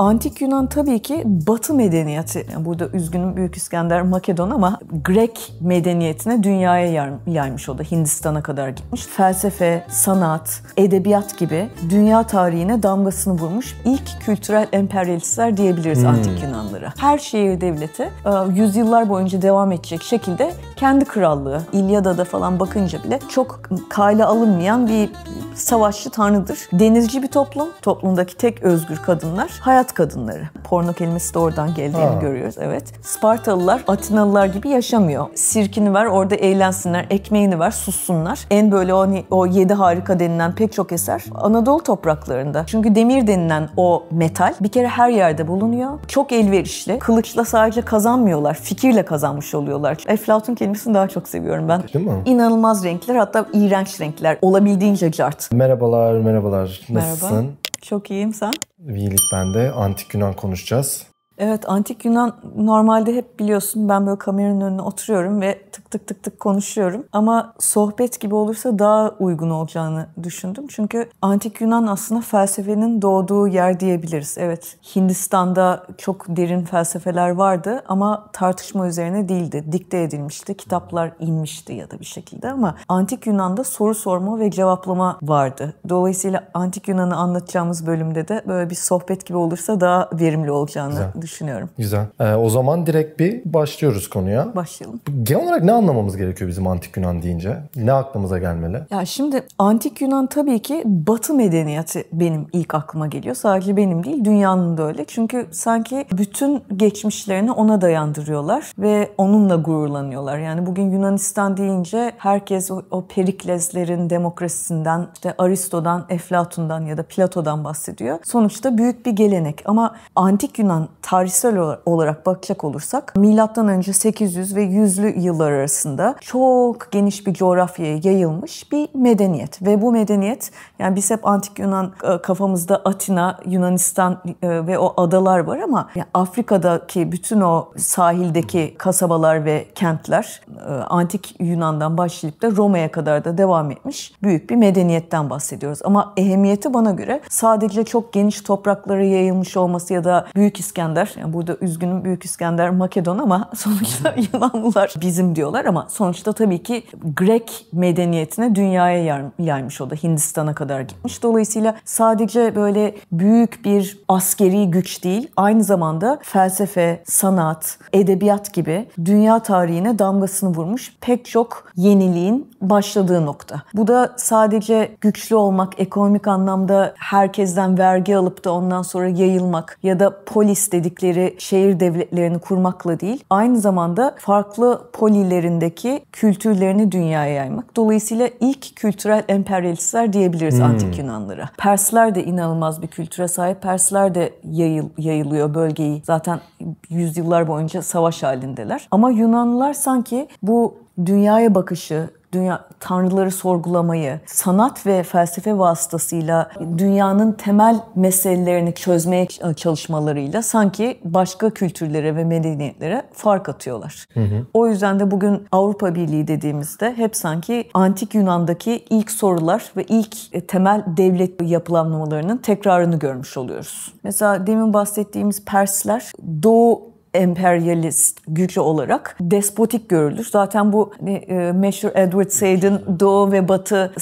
Antik Yunan tabii ki Batı medeniyeti. Yani burada üzgünüm Büyük İskender Makedon ama Grek medeniyetine dünyaya yaymış o da. Hindistan'a kadar gitmiş. Felsefe, sanat, edebiyat gibi dünya tarihine damgasını vurmuş ilk kültürel emperyalistler diyebiliriz hmm. Antik Yunanlara. Her şehir devleti e, yüzyıllar boyunca devam edecek şekilde kendi krallığı, İlyada'da falan bakınca bile çok kale alınmayan bir savaşçı tanrıdır. Denizci bir toplum. Toplumdaki tek özgür kadınlar hayat kadınları. Porno kelimesi de oradan geldiğini ha. görüyoruz. Evet. Spartalılar Atinalılar gibi yaşamıyor. Sirkini ver orada eğlensinler, ekmeğini ver sussunlar. En böyle o, hani, o yedi harika denilen pek çok eser Anadolu topraklarında. Çünkü demir denilen o metal bir kere her yerde bulunuyor. Çok elverişli. Kılıçla sadece kazanmıyorlar. Fikirle kazanmış oluyorlar. Eflatun kelimesini daha çok seviyorum ben. Değil mi? İnanılmaz renkler hatta iğrenç renkler. Olabildiğince cart. Merhabalar, merhabalar. Nasılsın? Merhaba. Çok iyiyim sen? İyilik bende. Antik Yunan konuşacağız. Evet antik Yunan normalde hep biliyorsun ben böyle kameranın önüne oturuyorum ve tık tık tık tık konuşuyorum. Ama sohbet gibi olursa daha uygun olacağını düşündüm. Çünkü antik Yunan aslında felsefenin doğduğu yer diyebiliriz. Evet Hindistan'da çok derin felsefeler vardı ama tartışma üzerine değildi. Dikte edilmişti, kitaplar inmişti ya da bir şekilde ama antik Yunan'da soru sorma ve cevaplama vardı. Dolayısıyla antik Yunan'ı anlatacağımız bölümde de böyle bir sohbet gibi olursa daha verimli olacağını Güzel düşünüyorum. Güzel. Ee, o zaman direkt bir başlıyoruz konuya. Başlayalım. Genel olarak ne anlamamız gerekiyor bizim antik Yunan deyince? Ne aklımıza gelmeli? Ya şimdi antik Yunan tabii ki Batı medeniyeti benim ilk aklıma geliyor. Sadece benim değil, dünyanın da öyle. Çünkü sanki bütün geçmişlerini ona dayandırıyorlar ve onunla gururlanıyorlar. Yani bugün Yunanistan deyince herkes o, o Perikleslerin demokrasisinden, işte Aristo'dan, Eflatun'dan ya da Plato'dan bahsediyor. Sonuçta büyük bir gelenek ama antik Yunan tarih tarihsel olarak bakacak olursak milattan önce 800 ve 100'lü yıllar arasında çok geniş bir coğrafyaya yayılmış bir medeniyet ve bu medeniyet yani biz hep antik Yunan e, kafamızda Atina, Yunanistan e, ve o adalar var ama yani Afrika'daki bütün o sahildeki kasabalar ve kentler e, antik Yunan'dan başlayıp da Roma'ya kadar da devam etmiş büyük bir medeniyetten bahsediyoruz. Ama ehemmiyeti bana göre sadece çok geniş topraklara yayılmış olması ya da Büyük İskender yani burada üzgünüm Büyük İskender Makedon ama sonuçta Yunanlılar bizim diyorlar ama sonuçta tabii ki Grek medeniyetine dünyaya yaymış o da Hindistan'a kadar gitmiş. Dolayısıyla sadece böyle büyük bir askeri güç değil, aynı zamanda felsefe, sanat, edebiyat gibi dünya tarihine damgasını vurmuş pek çok yeniliğin başladığı nokta. Bu da sadece güçlü olmak, ekonomik anlamda herkesten vergi alıp da ondan sonra yayılmak ya da polis dedik dedikleri şehir devletlerini kurmakla değil, aynı zamanda farklı polilerindeki kültürlerini dünyaya yaymak. Dolayısıyla ilk kültürel emperyalistler diyebiliriz hmm. antik Yunanlara. Persler de inanılmaz bir kültüre sahip. Persler de yayıl, yayılıyor bölgeyi. Zaten yüzyıllar boyunca savaş halindeler. Ama Yunanlılar sanki bu dünyaya bakışı, dünya tanrıları sorgulamayı, sanat ve felsefe vasıtasıyla dünyanın temel meselelerini çözmeye çalışmalarıyla sanki başka kültürlere ve medeniyetlere fark atıyorlar. Hı hı. O yüzden de bugün Avrupa Birliği dediğimizde hep sanki antik Yunan'daki ilk sorular ve ilk e, temel devlet yapılanmalarının tekrarını görmüş oluyoruz. Mesela demin bahsettiğimiz Persler Doğu emperyalist gücü olarak despotik görülür. Zaten bu hani, e, meşhur Edward Said'in Doğu ve Batı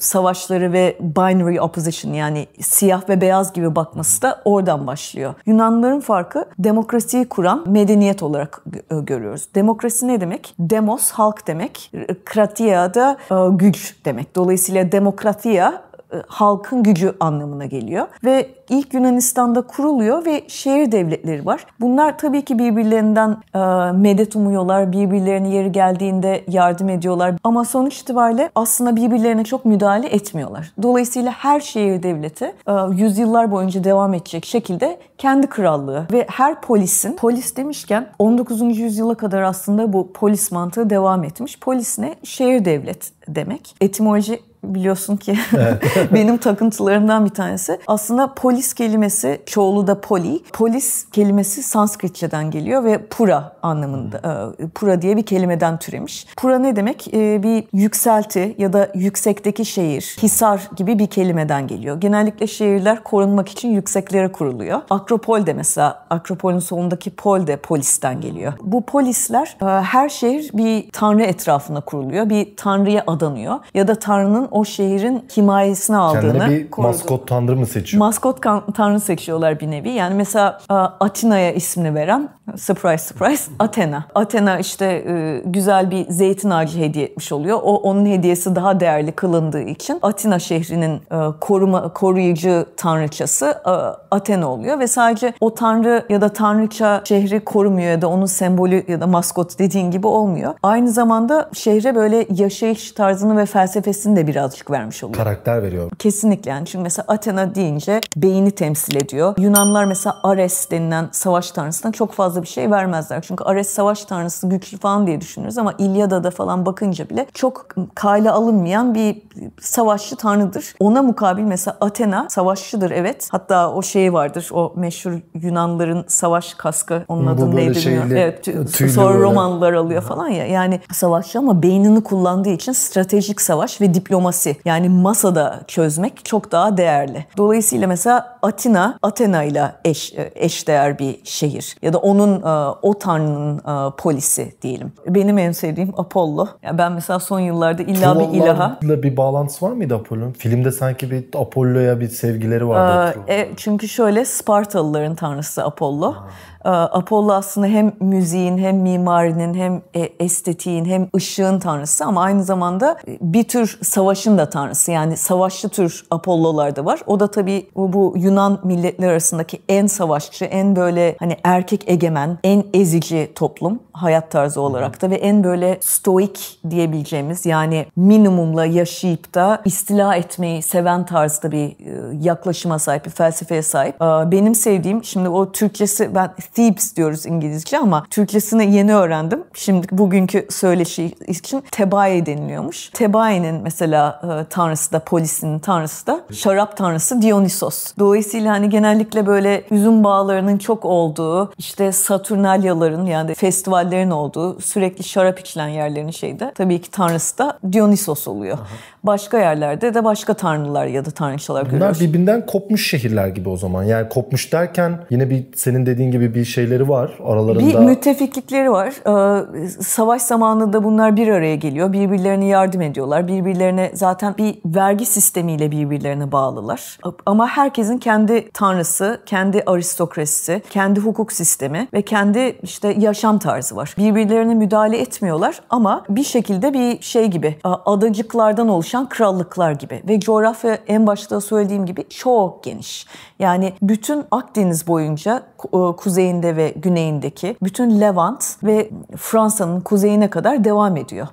savaşları ve binary opposition yani siyah ve beyaz gibi bakması da oradan başlıyor. Yunanlıların farkı demokrasiyi kuran medeniyet olarak görüyoruz. Demokrasi ne demek? Demos halk demek. Kratia da e, güç demek. Dolayısıyla demokratia e, halkın gücü anlamına geliyor. Ve ilk Yunanistan'da kuruluyor ve şehir devletleri var. Bunlar tabii ki birbirlerinden e, medet umuyorlar, birbirlerine yeri geldiğinde yardım ediyorlar. Ama sonuç itibariyle aslında birbirlerine çok müdahale etmiyorlar. Dolayısıyla her şehir devleti e, yüzyıllar boyunca devam edecek şekilde kendi krallığı ve her polisin, polis demişken 19. yüzyıla kadar aslında bu polis mantığı devam etmiş. Polis ne? Şehir devlet demek. Etimoloji biliyorsun ki benim takıntılarımdan bir tanesi. Aslında polis kelimesi çoğulu da poli. Polis kelimesi Sanskritçeden geliyor ve pura anlamında. E, pura diye bir kelimeden türemiş. Pura ne demek? E, bir yükselti ya da yüksekteki şehir, hisar gibi bir kelimeden geliyor. Genellikle şehirler korunmak için yükseklere kuruluyor. Akropol de mesela, Akropol'ün sonundaki pol de polisten geliyor. Bu polisler e, her şehir bir tanrı etrafında kuruluyor. Bir tanrıya adanıyor. Ya da tanrının o şehrin himayesine aldığını Kendine bir korudu. maskot tanrı mı seçiyor? Maskot tanrı seçiyorlar bir nevi. Yani mesela Atina'ya ismini veren, surprise surprise, Athena. Athena işte e, güzel bir zeytin ağacı hediye etmiş oluyor. O onun hediyesi daha değerli kılındığı için Atina şehrinin e, koruma koruyucu tanrıçası e, Athena oluyor ve sadece o tanrı ya da tanrıça şehri korumuyor ya da onun sembolü ya da maskot dediğin gibi olmuyor. Aynı zamanda şehre böyle yaşayış tarzını ve felsefesini de birazcık vermiş oluyor. Karakter veriyor. Kesinlikle yani çünkü mesela Athena deyince beyni temsil ediyor. Yunanlar mesela Ares denilen savaş tanrısına çok fazla bir şey vermezler. Çünkü Ares savaş tanrısı güçlü falan diye düşünürüz ama İlyada'da falan bakınca bile çok kale alınmayan bir savaşçı tanrıdır. Ona mukabil mesela Athena savaşçıdır evet. Hatta o şey vardır o meşhur Yunanların savaş kaskı onun Bu adı neydi bilmiyorum. Evet, tü- sonra böyle. Romanlılar alıyor falan ya. Yani savaşçı ama beynini kullandığı için stratejik savaş ve diplomasi yani masada çözmek çok daha değerli. Dolayısıyla mesela Atina, Athena ile eş, eşdeğer bir şehir. Ya da onun e, o tanrının e, polisi diyelim. Benim en sevdiğim Apollo. Yani ben mesela son yıllarda illa bir ilaha bir bağlantısı var mıydı Apollo'nun? Filmde sanki bir Apollo'ya bir sevgileri vardı. Ee, e, çünkü şöyle Spartalıların tanrısı Apollo. Ee, Apollo aslında hem müziğin hem mimarinin hem e, estetiğin hem ışığın tanrısı ama aynı zamanda e, bir tür savaşın da tanrısı. Yani savaşçı tür Apollo'lar da var. O da tabii bu, Yunan milletleri arasındaki en savaşçı, en böyle hani erkek egemen, en ezici toplum hayat tarzı olarak da ve en böyle stoik diyebileceğimiz yani minimumla yaşayıp da istila etmeyi seven tarzda bir e, yaklaşıma sahip, bir felsefeye sahip. Benim sevdiğim, şimdi o Türkçesi ben Thebes diyoruz İngilizce ama Türkçesini yeni öğrendim. Şimdi bugünkü söyleşi için Tebae deniliyormuş. Tebae'nin mesela e, tanrısı da polisinin tanrısı da şarap tanrısı Dionysos. Dolayısıyla hani genellikle böyle üzüm bağlarının çok olduğu, işte Saturnalyaların yani festivallerin olduğu, sürekli şarap içilen yerlerin şeyde tabii ki tanrısı da Dionysos oluyor. Başka yerlerde de başka tanrılar ya da tanrıçalar Bunlar görüyoruz. birbirinden kopmuş şehirler gibi o zaman. Yani kopmuş derken yine bir senin dediğin gibi bir şeyleri var aralarında. Bir müttefiklikleri var. Ee, savaş zamanında bunlar bir araya geliyor. Birbirlerine yardım ediyorlar. Birbirlerine zaten bir vergi sistemiyle birbirlerine bağlılar. Ama herkesin kendi tanrısı, kendi aristokrasisi, kendi hukuk sistemi ve kendi işte yaşam tarzı var. Birbirlerine müdahale etmiyorlar ama bir şekilde bir şey gibi adacıklardan oluşan krallıklar gibi ve coğrafya en başta söylediğim gibi çok geniş. Yani bütün Akdeniz boyunca e, kuzeyinde ve güneyindeki bütün Levant ve Fransa'nın kuzeyine kadar devam ediyor.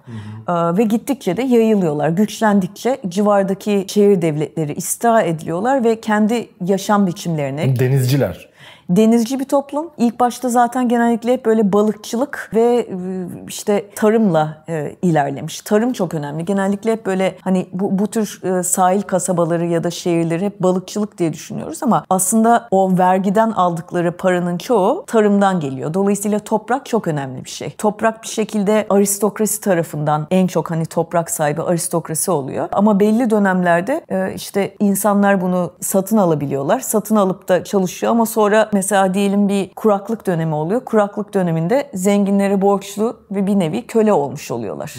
Ee, Ve gittikçe de yayılıyorlar. Güçlendikçe civardaki şehir devletleri istila ediliyorlar ve kendi yaşam biçimlerine, Denizciler. Denizci bir toplum. İlk başta zaten genellikle hep böyle balıkçılık ve e, işte tarımla e, ilerlemiş. Tarım çok önemli. Genellikle hep böyle hani bu, bu tür e, sahil kasabaları ya da şehirleri hep balıkçılık diye düşünüyoruz ama aslında o vergiden aldıkları paranın çoğu tarımdan geliyor. Dolayısıyla toprak çok önemli bir şey. Toprak bir şekilde aristokrasi tarafından en çok hani toprak sahibi aristokrasi oluyor. Ama belli dönemlerde e, işte insanlar bunu satın alabiliyorlar. Satın alıp da çalışıyor ama sonra mesela diyelim bir kuraklık dönemi oluyor. Kuraklık döneminde zenginlere borçlu ve bir nevi köle olmuş oluyorlar.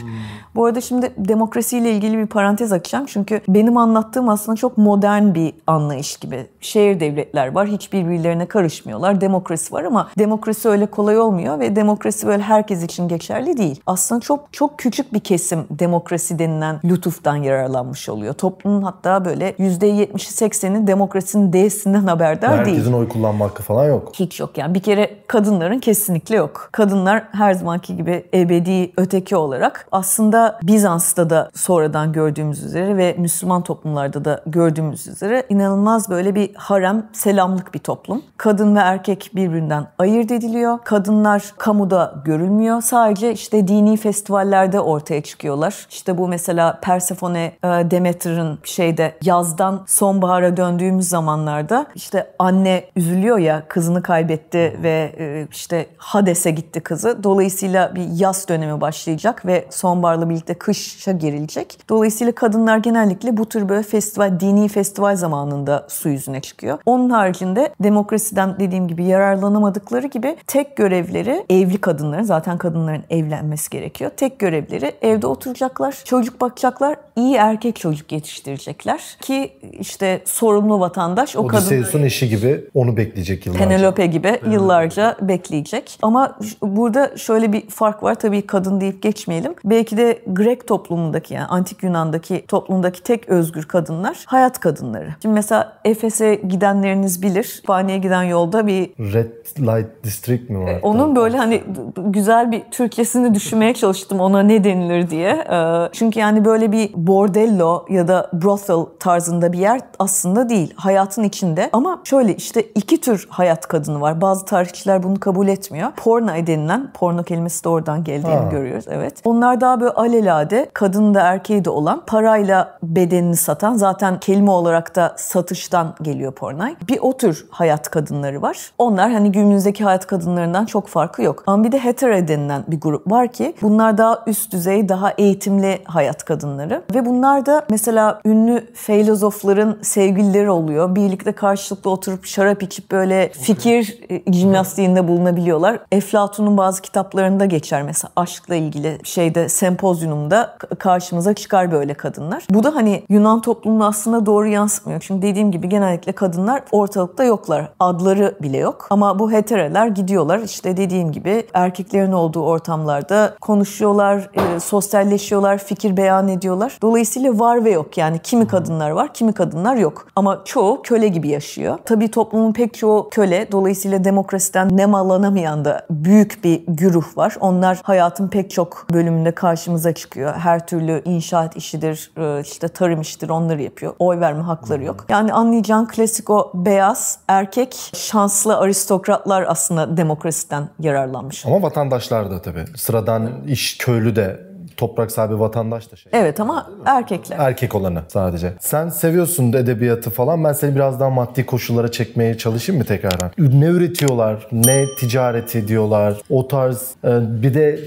Bu arada şimdi demokrasiyle ilgili bir parantez açacağım. Çünkü benim anlattığım aslında çok modern bir anlayış gibi. Şehir devletler var. Hiç birbirlerine karışmıyorlar. Demokrasi var ama demokrasi öyle kolay olmuyor ve demokrasi böyle herkes için geçerli değil. Aslında çok çok küçük bir kesim demokrasi denilen lütuftan yararlanmış oluyor. Toplumun hatta böyle %70'i 80'i demokrasinin D'sinden haberdar değil. Herkesin oy kullanma hakkı falan yok. Hiç yok yani. Bir kere kadınların kesinlikle yok. Kadınlar her zamanki gibi ebedi öteki olarak aslında Bizans'ta da sonradan gördüğümüz üzere ve Müslüman toplumlarda da gördüğümüz üzere inanılmaz böyle bir harem selamlık bir toplum. Kadın ve erkek birbirinden ayırt ediliyor. Kadınlar kamuda görülmüyor. Sadece işte dini festivallerde ortaya çıkıyorlar. İşte bu mesela Persefone e, Demeter'ın şeyde yazdan sonbahara döndüğümüz zamanlarda işte anne üzülüyor ya kızını kaybetti ve e, işte Hades'e gitti kızı. Dolayısıyla bir yaz dönemi başlayacak ve sonbaharla birlikte kışa girilecek. Dolayısıyla kadınlar genellikle bu tür böyle festival, dini festival zamanında su yüzüne çıkıyor. Onun haricinde demokrasiden dediğim gibi yararlanamadıkları gibi tek görevleri evli kadınların zaten kadınların evlenmesi gerekiyor. Tek görevleri evde oturacaklar, çocuk bakacaklar, iyi erkek çocuk yetiştirecekler ki işte sorumlu vatandaş o kadın Odysseus'un eşi gibi onu bekleyecek yıllarca. Penelope gibi yıllarca bekleyecek. Ama burada şöyle bir fark var. Tabii kadın deyip geçmeyelim. Belki de Grek toplumundaki yani antik Yunan'daki toplumdaki tek özgür kadınlar hayat kadınları. Şimdi mesela Efes'e gidenleriniz bilir. Kütüphaneye giden yolda bir Red Light District mi var? onun böyle hani güzel bir Türkçesini düşünmeye çalıştım ona ne denilir diye. Çünkü yani böyle bir bordello ya da brothel tarzında bir yer aslında değil. Hayatın içinde. Ama şöyle işte iki tür hayat kadını var. Bazı tarihçiler bunu kabul etmiyor. Porno denilen, porno kelimesi de oradan geldiğini Ha. görüyoruz. Evet. Onlar daha böyle alelade kadın da erkeği de olan parayla bedenini satan zaten kelime olarak da satıştan geliyor pornay. Bir o tür hayat kadınları var. Onlar hani günümüzdeki hayat kadınlarından çok farkı yok. Ama bir de hetero denilen bir grup var ki bunlar daha üst düzey, daha eğitimli hayat kadınları. Ve bunlar da mesela ünlü filozofların sevgilileri oluyor. Birlikte karşılıklı oturup şarap içip böyle fikir jimnastiğinde bulunabiliyorlar. Eflatun'un bazı kitaplarında geçer mesela aşkla ilgili şeyde sempozyumda karşımıza çıkar böyle kadınlar. Bu da hani Yunan toplumuna aslında doğru yansıtmıyor. Çünkü dediğim gibi genellikle kadınlar ortalıkta yoklar. Adları bile yok. Ama bu heterolar gidiyorlar işte dediğim gibi erkeklerin olduğu ortamlarda konuşuyorlar, e, sosyalleşiyorlar, fikir beyan ediyorlar. Dolayısıyla var ve yok yani kimi kadınlar var, kimi kadınlar yok. Ama çoğu köle gibi yaşıyor. Tabii toplumun pek çoğu köle. Dolayısıyla demokrasiden nemalanamayan da büyük bir güruh var. Onlar hayatın pek çok bölümünde karşımıza çıkıyor. Her türlü inşaat işidir, e, işte tarım işidir onları yapıyor. Oy verme hakları yok. Yani anlayacağın klasik o beyaz erkek şanslı aristokratlar aslında demokrasiden yararlanmış. Ama vatandaşlar da tabii. Sıradan iş köylü de toprak sahibi vatandaş da şey. Evet ama erkekler. Erkek olanı sadece. Sen seviyorsun edebiyatı falan. Ben seni biraz daha maddi koşullara çekmeye çalışayım mı tekrardan? Ne üretiyorlar? Ne ticaret ediyorlar? O tarz e, bir de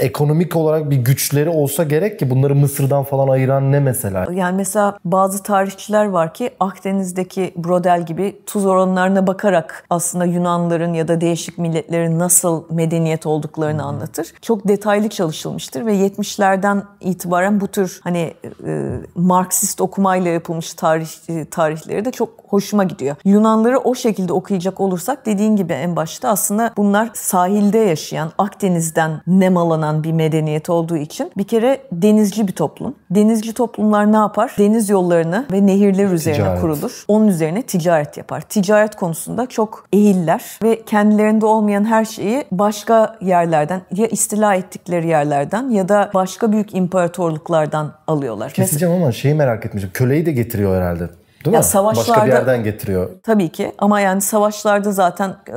ekonomik olarak bir güçleri olsa gerek ki bunları Mısır'dan falan ayıran ne mesela? Yani mesela bazı tarihçiler var ki Akdeniz'deki Brodel gibi tuz oranlarına bakarak aslında Yunanların ya da değişik milletlerin nasıl medeniyet olduklarını anlatır. Çok detaylı çalışılmıştır ve 70'lerden itibaren bu tür hani e, Marksist okumayla yapılmış tarih e, tarihleri de çok hoşuma gidiyor. Yunanları o şekilde okuyacak olursak dediğin gibi en başta aslında bunlar sahilde yaşayan, Akdeniz'den nemalanan bir medeniyet olduğu için bir kere denizci bir toplum. Denizci toplumlar ne yapar? Deniz yollarını ve nehirler üzerine Ticaret. kurulur. Onun üzerine ticaret yapar. Ticaret konusunda çok ehiller ve kendilerinde olmayan her şeyi başka yerlerden ya istila ettikleri yerlerden ya da başka büyük imparatorluklardan alıyorlar. Mesela- Keseceğim ama şeyi merak etmişim. Köleyi de getiriyor herhalde. Değil Ya mi? Başka savaşlarda- bir yerden getiriyor. Tabii ki ama yani savaşlarda zaten e,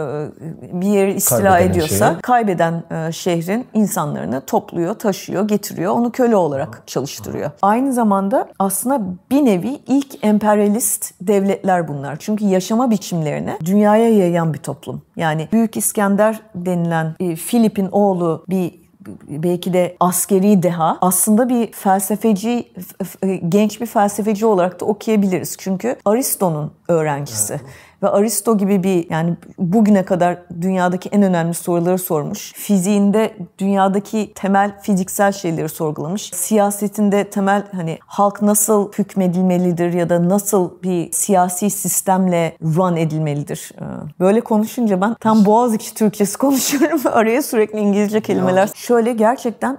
bir yeri istila Kaybeden ediyorsa şeyi. kaybeden e, şehrin insanlarını topluyor, taşıyor, getiriyor. Onu köle olarak çalıştırıyor. Aynı zamanda aslında bir nevi ilk emperyalist devletler bunlar. Çünkü yaşama biçimlerini dünyaya yayan bir toplum. Yani Büyük İskender denilen e, Filip'in oğlu bir belki de askeri deha aslında bir felsefeci genç bir felsefeci olarak da okuyabiliriz. Çünkü Aristo'nun öğrencisi. Ve Aristo gibi bir yani bugüne kadar dünyadaki en önemli soruları sormuş. Fiziğinde dünyadaki temel fiziksel şeyleri sorgulamış. Siyasetinde temel hani halk nasıl hükmedilmelidir ya da nasıl bir siyasi sistemle run edilmelidir. Ee, Böyle konuşunca ben tam Boğaziçi Türkçesi konuşuyorum araya sürekli İngilizce kelimeler. Şöyle gerçekten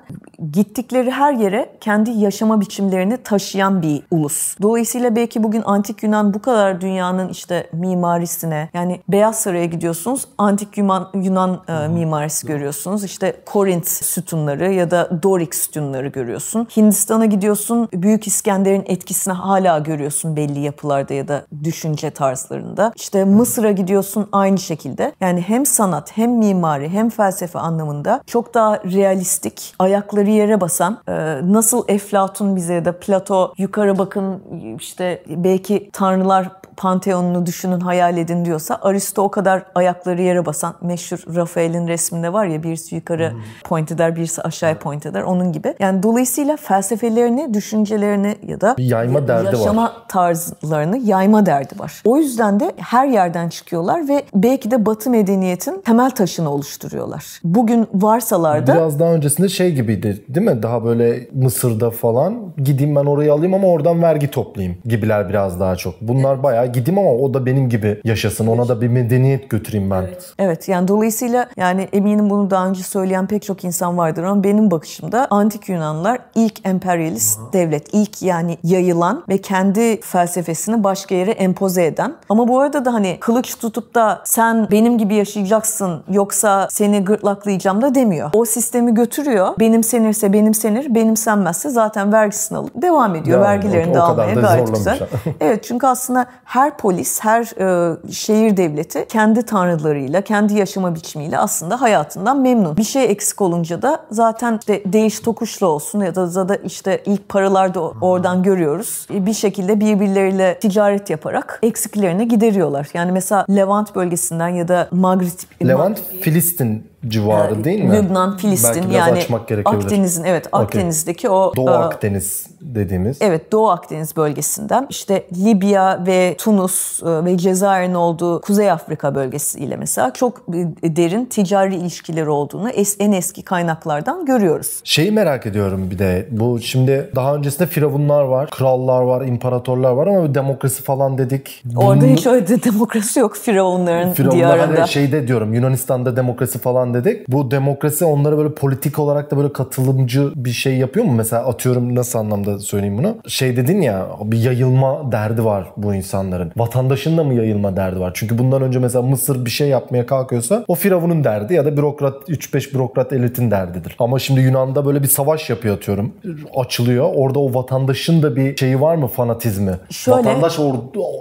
gittikleri her yere kendi yaşama biçimlerini taşıyan bir ulus. Dolayısıyla belki bugün antik Yunan bu kadar dünyanın işte mimarisine yani Beyaz Saray'a gidiyorsunuz antik Yunan, Yunan e, mimarisi görüyorsunuz. İşte Korint sütunları ya da Dorik sütunları görüyorsun. Hindistan'a gidiyorsun Büyük İskender'in etkisini hala görüyorsun belli yapılarda ya da düşünce tarzlarında. İşte Mısır'a gidiyorsun aynı şekilde. Yani hem sanat hem mimari hem felsefe anlamında çok daha realistik, ayakları yere basan, e, nasıl Eflatun bize ya da Plato yukarı bakın işte belki tanrılar panteonunu düşünün, hayal edin diyorsa Aristo o kadar ayakları yere basan meşhur Rafael'in resminde var ya birisi yukarı hmm. point eder, birisi aşağıya point eder. Onun gibi. Yani dolayısıyla felsefelerini, düşüncelerini ya da yayma derdi yaşama var. tarzlarını yayma derdi var. O yüzden de her yerden çıkıyorlar ve belki de Batı medeniyetin temel taşını oluşturuyorlar. Bugün varsalar da biraz daha öncesinde şey gibiydi değil mi? Daha böyle Mısır'da falan gideyim ben orayı alayım ama oradan vergi toplayayım gibiler biraz daha çok. Bunlar bayağı ya gideyim ama o da benim gibi yaşasın. Ona da bir medeniyet götüreyim ben. Evet. evet yani dolayısıyla yani eminim bunu daha önce söyleyen pek çok insan vardır ama benim bakışımda antik Yunanlılar ilk emperyalist Aha. devlet. ilk yani yayılan ve kendi felsefesini başka yere empoze eden. Ama bu arada da hani kılıç tutup da sen benim gibi yaşayacaksın yoksa seni gırtlaklayacağım da demiyor. O sistemi götürüyor. Benimsenirse benimsenir, benimsenmezse zaten vergisini alıp devam ediyor. Yani, Vergilerini o, de almaya gayet güzel. evet çünkü aslında her polis, her e, şehir devleti kendi tanrılarıyla, kendi yaşama biçimiyle aslında hayatından memnun. Bir şey eksik olunca da zaten işte değiş tokuşla olsun ya da da işte ilk paralarda oradan görüyoruz. E, bir şekilde birbirleriyle ticaret yaparak eksiklerini gideriyorlar. Yani mesela Levant bölgesinden ya da Maghrib... Levant, Filistin civarı değil mi? Lübnan, Filistin yani Akdeniz'in evet Akdeniz'deki okay. o Doğu e, Akdeniz dediğimiz. Evet Doğu Akdeniz bölgesinden işte Libya ve Tunus e, ve Cezayir'in olduğu Kuzey Afrika bölgesiyle mesela çok derin ticari ilişkileri olduğunu en eski kaynaklardan görüyoruz. Şeyi merak ediyorum bir de bu şimdi daha öncesinde firavunlar var, krallar var, imparatorlar var ama bir demokrasi falan dedik. Orada Bunu... hiç öyle demokrasi yok firavunların Firavunlar diyarında. Hani şeyde diyorum Yunanistan'da demokrasi falan dedik. Bu demokrasi onlara böyle politik olarak da böyle katılımcı bir şey yapıyor mu? Mesela atıyorum nasıl anlamda söyleyeyim bunu? Şey dedin ya bir yayılma derdi var bu insanların. Vatandaşın da mı yayılma derdi var? Çünkü bundan önce mesela Mısır bir şey yapmaya kalkıyorsa o firavunun derdi ya da bürokrat 3-5 bürokrat elitin derdidir. Ama şimdi Yunan'da böyle bir savaş yapıyor atıyorum. Açılıyor. Orada o vatandaşın da bir şeyi var mı fanatizmi? Şöyle, Vatandaş or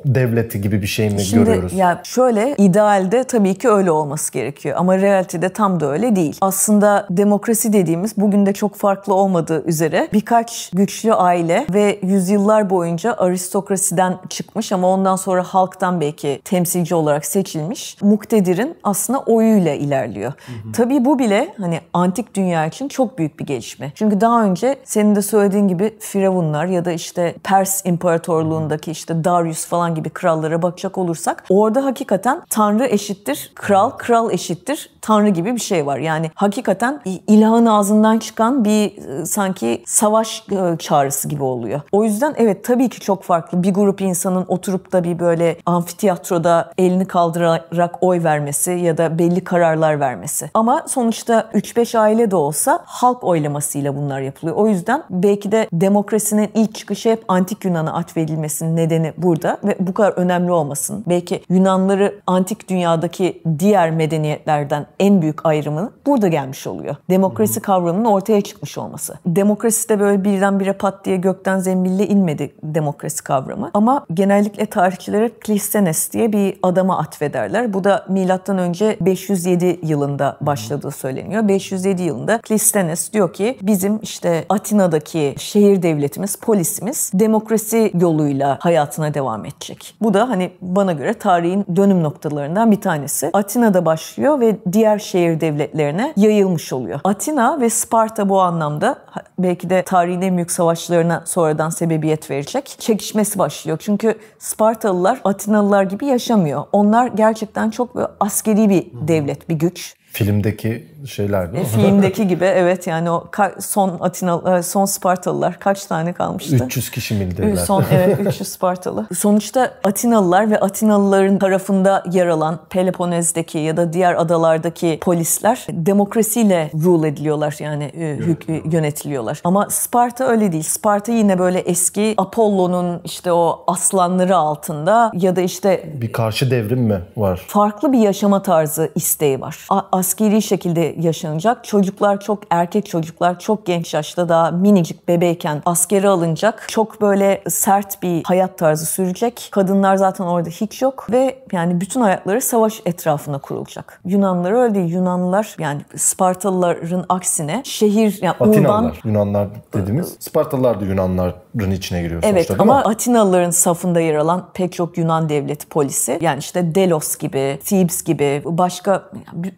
devleti gibi bir şey mi şimdi, görüyoruz? Ya şöyle idealde tabii ki öyle olması gerekiyor ama realitede tam tam da öyle değil. Aslında demokrasi dediğimiz bugün de çok farklı olmadığı üzere birkaç güçlü aile ve yüzyıllar boyunca aristokrasiden çıkmış ama ondan sonra halktan belki temsilci olarak seçilmiş muktedirin aslında oyuyla ilerliyor. Hı hı. Tabii bu bile hani antik dünya için çok büyük bir gelişme. Çünkü daha önce senin de söylediğin gibi firavunlar ya da işte Pers İmparatorluğundaki işte Darius falan gibi krallara bakacak olursak orada hakikaten tanrı eşittir, kral, kral eşittir, tanrı gibi bir şey var. Yani hakikaten ilahın ağzından çıkan bir e, sanki savaş e, çağrısı gibi oluyor. O yüzden evet tabii ki çok farklı. Bir grup insanın oturup da bir böyle amfiteyatroda elini kaldırarak oy vermesi ya da belli kararlar vermesi. Ama sonuçta 3-5 aile de olsa halk oylamasıyla bunlar yapılıyor. O yüzden belki de demokrasinin ilk çıkışı hep antik Yunan'a atfedilmesinin nedeni burada ve bu kadar önemli olmasın. Belki Yunanları antik dünyadaki diğer medeniyetlerden en büyük ayrımı burada gelmiş oluyor. Demokrasi kavramının ortaya çıkmış olması. Demokrasi de böyle birdenbire pat diye gökten zembille inmedi demokrasi kavramı. Ama genellikle tarihçilere Klistenes diye bir adama atfederler. Bu da milattan önce 507 yılında başladığı söyleniyor. 507 yılında Klistenes diyor ki bizim işte Atina'daki şehir devletimiz, polisimiz demokrasi yoluyla hayatına devam edecek. Bu da hani bana göre tarihin dönüm noktalarından bir tanesi. Atina'da başlıyor ve diğer şehir devletlerine yayılmış oluyor. Atina ve Sparta bu anlamda belki de tarihin en büyük savaşlarına sonradan sebebiyet verecek. Çekişmesi başlıyor. Çünkü Spartalılar Atinalılar gibi yaşamıyor. Onlar gerçekten çok böyle askeri bir devlet, bir güç. Filmdeki şeyler değil mi? Filmdeki gibi evet yani o son Atina e, son Spartalılar kaç tane kalmıştı? 300 kişi mi dediler? Son evet 300 Spartalı. Sonuçta Atinalılar ve Atinalıların tarafında yer alan Peloponez'deki ya da diğer adalardaki polisler demokrasiyle rule ediliyorlar yani e, yönetiliyorlar. Ama Sparta öyle değil. Sparta yine böyle eski Apollo'nun işte o aslanları altında ya da işte bir karşı devrim mi var? Farklı bir yaşama tarzı isteği var. A- askeri şekilde yaşanacak. Çocuklar çok erkek çocuklar çok genç yaşta daha minicik bebeyken askere alınacak. Çok böyle sert bir hayat tarzı sürecek. Kadınlar zaten orada hiç yok ve yani bütün hayatları savaş etrafına kurulacak. Yunanlılar öyle değil. Yunanlılar yani Spartalıların aksine şehir yani Atinalılar, urban Yunanlar dediğimiz Spartalılar da Yunanların içine giriyor Evet sonuçta, ama Atinalıların safında yer alan pek çok Yunan devleti polisi yani işte Delos gibi, Thebes gibi başka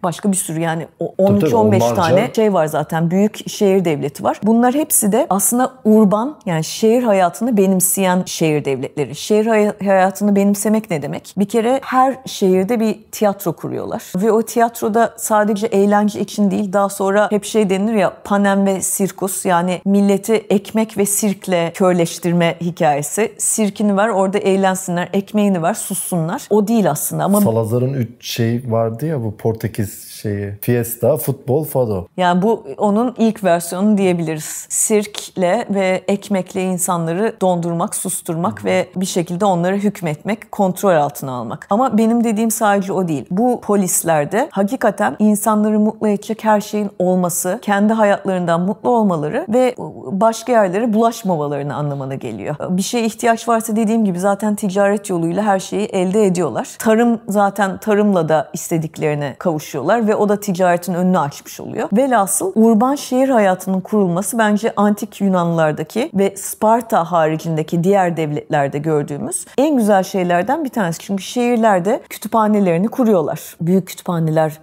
başka bir sürü yani 13-15 tane şey var zaten büyük şehir devleti var. Bunlar hepsi de aslında urban yani şehir hayatını benimseyen şehir devletleri. Şehir hayatını benimsemek ne demek? Bir kere her şehirde bir tiyatro kuruyorlar ve o tiyatroda sadece eğlence için değil daha sonra hep şey denir ya panem ve sirkus yani milleti ekmek ve sirkle körleştirme hikayesi. Sirkini ver orada eğlensinler, ekmeğini ver sussunlar. O değil aslında ama Salazar'ın üç şey vardı ya bu Portekiz şeyi. Fiesta, futbol, fado. Yani bu onun ilk versiyonu diyebiliriz. Sirkle ve ekmekle insanları dondurmak, susturmak ve bir şekilde onları hükmetmek, kontrol altına almak. Ama benim dediğim sadece o değil. Bu polislerde hakikaten insanları mutlu edecek her şeyin olması, kendi hayatlarından mutlu olmaları ve başka yerlere bulaşmamalarını anlamına geliyor. Bir şeye ihtiyaç varsa dediğim gibi zaten ticaret yoluyla her şeyi elde ediyorlar. Tarım zaten tarımla da istediklerine kavuşuyorlar ve o da ticaretin önünü açmış oluyor. Velhasıl urban şehir hayatının kurulması bence antik Yunanlılardaki ve Sparta haricindeki diğer devletlerde gördüğümüz en güzel şeylerden bir tanesi. Çünkü şehirlerde kütüphanelerini kuruyorlar. Büyük kütüphaneler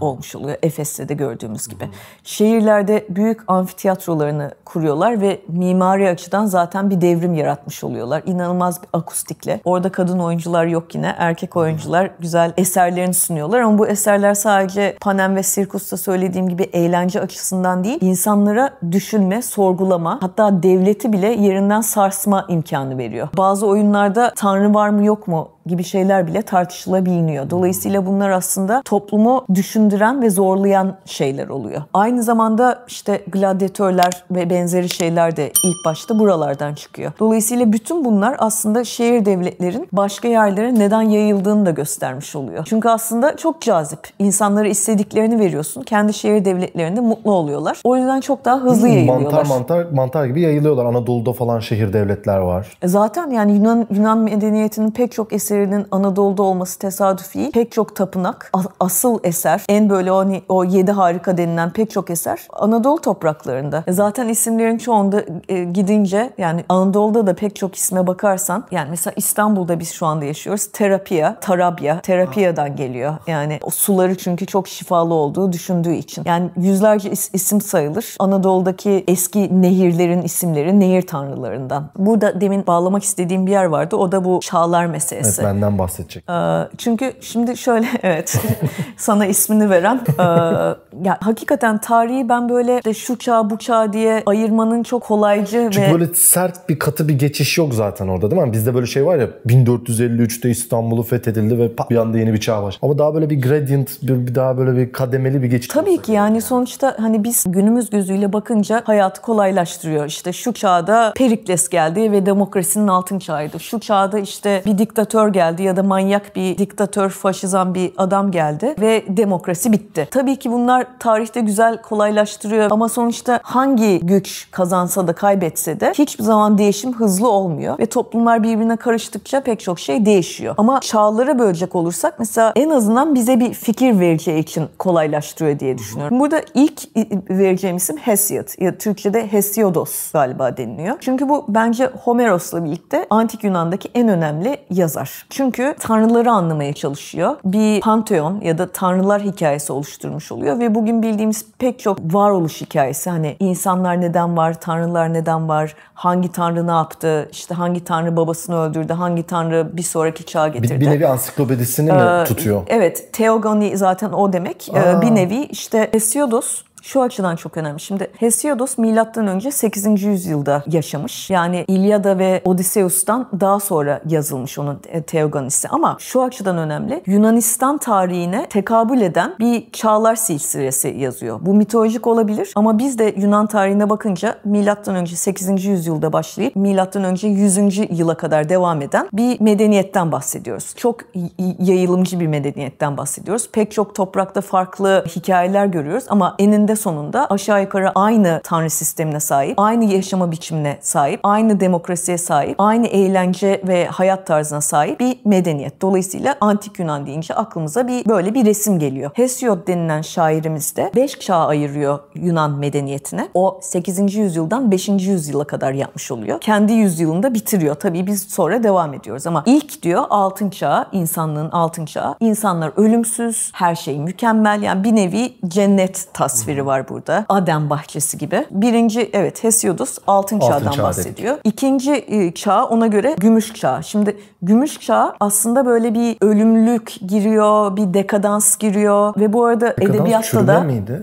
olmuş oluyor Efes'te de gördüğümüz gibi. Şehirlerde büyük amfiteyatrolarını kuruyorlar ve mimari açıdan zaten bir devrim yaratmış oluyorlar. İnanılmaz bir akustikle. Orada kadın oyuncular yok yine. Erkek oyuncular güzel eserlerini sunuyorlar ama bu eserler sadece Panem ve Sirkus'ta söylediğim gibi eğlence açısından değil, insanlara düşünme, sorgulama, hatta devleti bile yerinden sarsma imkanı veriyor. Bazı oyunlarda tanrı var mı yok mu gibi şeyler bile tartışılabiliyor. Dolayısıyla bunlar aslında toplumu düşündüren ve zorlayan şeyler oluyor. Aynı zamanda işte gladyatörler ve benzeri şeyler de ilk başta buralardan çıkıyor. Dolayısıyla bütün bunlar aslında şehir devletlerin başka yerlere neden yayıldığını da göstermiş oluyor. Çünkü aslında çok cazip. İnsanlara istediklerini veriyorsun. Kendi şehir devletlerinde mutlu oluyorlar. O yüzden çok daha hızlı hmm, yayılıyorlar. Mantar mantar mantar gibi yayılıyorlar. Anadolu'da falan şehir devletler var. E zaten yani Yunan Yunan medeniyetinin pek çok eseri eserinin Anadolu'da olması tesadüf değil. Pek çok tapınak, asıl eser, en böyle o, hani, o yedi harika denilen pek çok eser Anadolu topraklarında. E, zaten isimlerin çoğunda e, gidince yani Anadolu'da da pek çok isme bakarsan yani mesela İstanbul'da biz şu anda yaşıyoruz. Terapia, Tarabya, Terapia'dan geliyor. Yani o suları çünkü çok şifalı olduğu düşündüğü için. Yani yüzlerce is- isim sayılır. Anadolu'daki eski nehirlerin isimleri nehir tanrılarından. Burada demin bağlamak istediğim bir yer vardı. O da bu çağlar meselesi. Benden bahsedecek. Ee, çünkü şimdi şöyle evet sana ismini veren e, ya hakikaten tarihi ben böyle de şu çağ bu çağ diye ayırmanın çok kolaycı Çünkü ve... böyle sert bir katı bir geçiş yok zaten orada değil mi? Bizde böyle şey var ya 1453'te İstanbul'u fethedildi ve bir anda yeni bir çağ var. Ama daha böyle bir gradient, bir, bir daha böyle bir kademeli bir geçiş. Tabii ki yani sonuçta hani biz günümüz gözüyle bakınca hayatı kolaylaştırıyor. İşte şu çağda Perikles geldi ve demokrasinin altın çağıydı. Şu çağda işte bir diktatör geldi ya da manyak bir diktatör, faşizan bir adam geldi ve demokrasi bitti. Tabii ki bunlar tarihte güzel kolaylaştırıyor ama sonuçta hangi güç kazansa da kaybetse de hiçbir zaman değişim hızlı olmuyor ve toplumlar birbirine karıştıkça pek çok şey değişiyor. Ama çağlara bölecek olursak mesela en azından bize bir fikir vereceği için kolaylaştırıyor diye düşünüyorum. Burada ilk vereceğim isim Hesiod. Ya Türkçe'de Hesiodos galiba deniliyor. Çünkü bu bence Homeros'la birlikte antik Yunan'daki en önemli yazar. Çünkü tanrıları anlamaya çalışıyor. Bir panteon ya da tanrılar hikayesi oluşturmuş oluyor ve bugün bildiğimiz pek çok varoluş hikayesi hani insanlar neden var, tanrılar neden var, hangi tanrı ne yaptı, işte hangi tanrı babasını öldürdü, hangi tanrı bir sonraki çağa getirdi. Bir, bir nevi ansiklopedisini mi Ee, tutuyor? Evet, teogoni zaten o demek. Ee, Aa. bir nevi işte Hesiodos şu açıdan çok önemli. Şimdi Hesiodos milattan önce 8. yüzyılda yaşamış. Yani İlyada ve Odysseus'tan daha sonra yazılmış onun e, Teogonisi. Ama şu açıdan önemli. Yunanistan tarihine tekabül eden bir çağlar silsilesi yazıyor. Bu mitolojik olabilir ama biz de Yunan tarihine bakınca milattan önce 8. yüzyılda başlayıp milattan önce 100. yıla kadar devam eden bir medeniyetten bahsediyoruz. Çok yayılımcı bir medeniyetten bahsediyoruz. Pek çok toprakta farklı hikayeler görüyoruz ama eninde sonunda aşağı yukarı aynı tanrı sistemine sahip, aynı yaşama biçimine sahip, aynı demokrasiye sahip, aynı eğlence ve hayat tarzına sahip bir medeniyet. Dolayısıyla antik Yunan deyince aklımıza bir böyle bir resim geliyor. Hesiod denilen şairimiz de 5 çağ ayırıyor Yunan medeniyetine. O 8. yüzyıldan 5. yüzyıla kadar yapmış oluyor. Kendi yüzyılında bitiriyor. Tabii biz sonra devam ediyoruz ama ilk diyor altın çağı, insanlığın altın çağı. İnsanlar ölümsüz, her şey mükemmel. Yani bir nevi cennet tasviri var burada. Adem bahçesi gibi. Birinci evet Hesiodus altın, Altın çağdan çağ bahsediyor. İkinci e, çağ ona göre gümüş çağ. Şimdi gümüş çağ aslında böyle bir ölümlülük giriyor, bir dekadans giriyor ve bu arada Dekadans edebiyatta da miydi?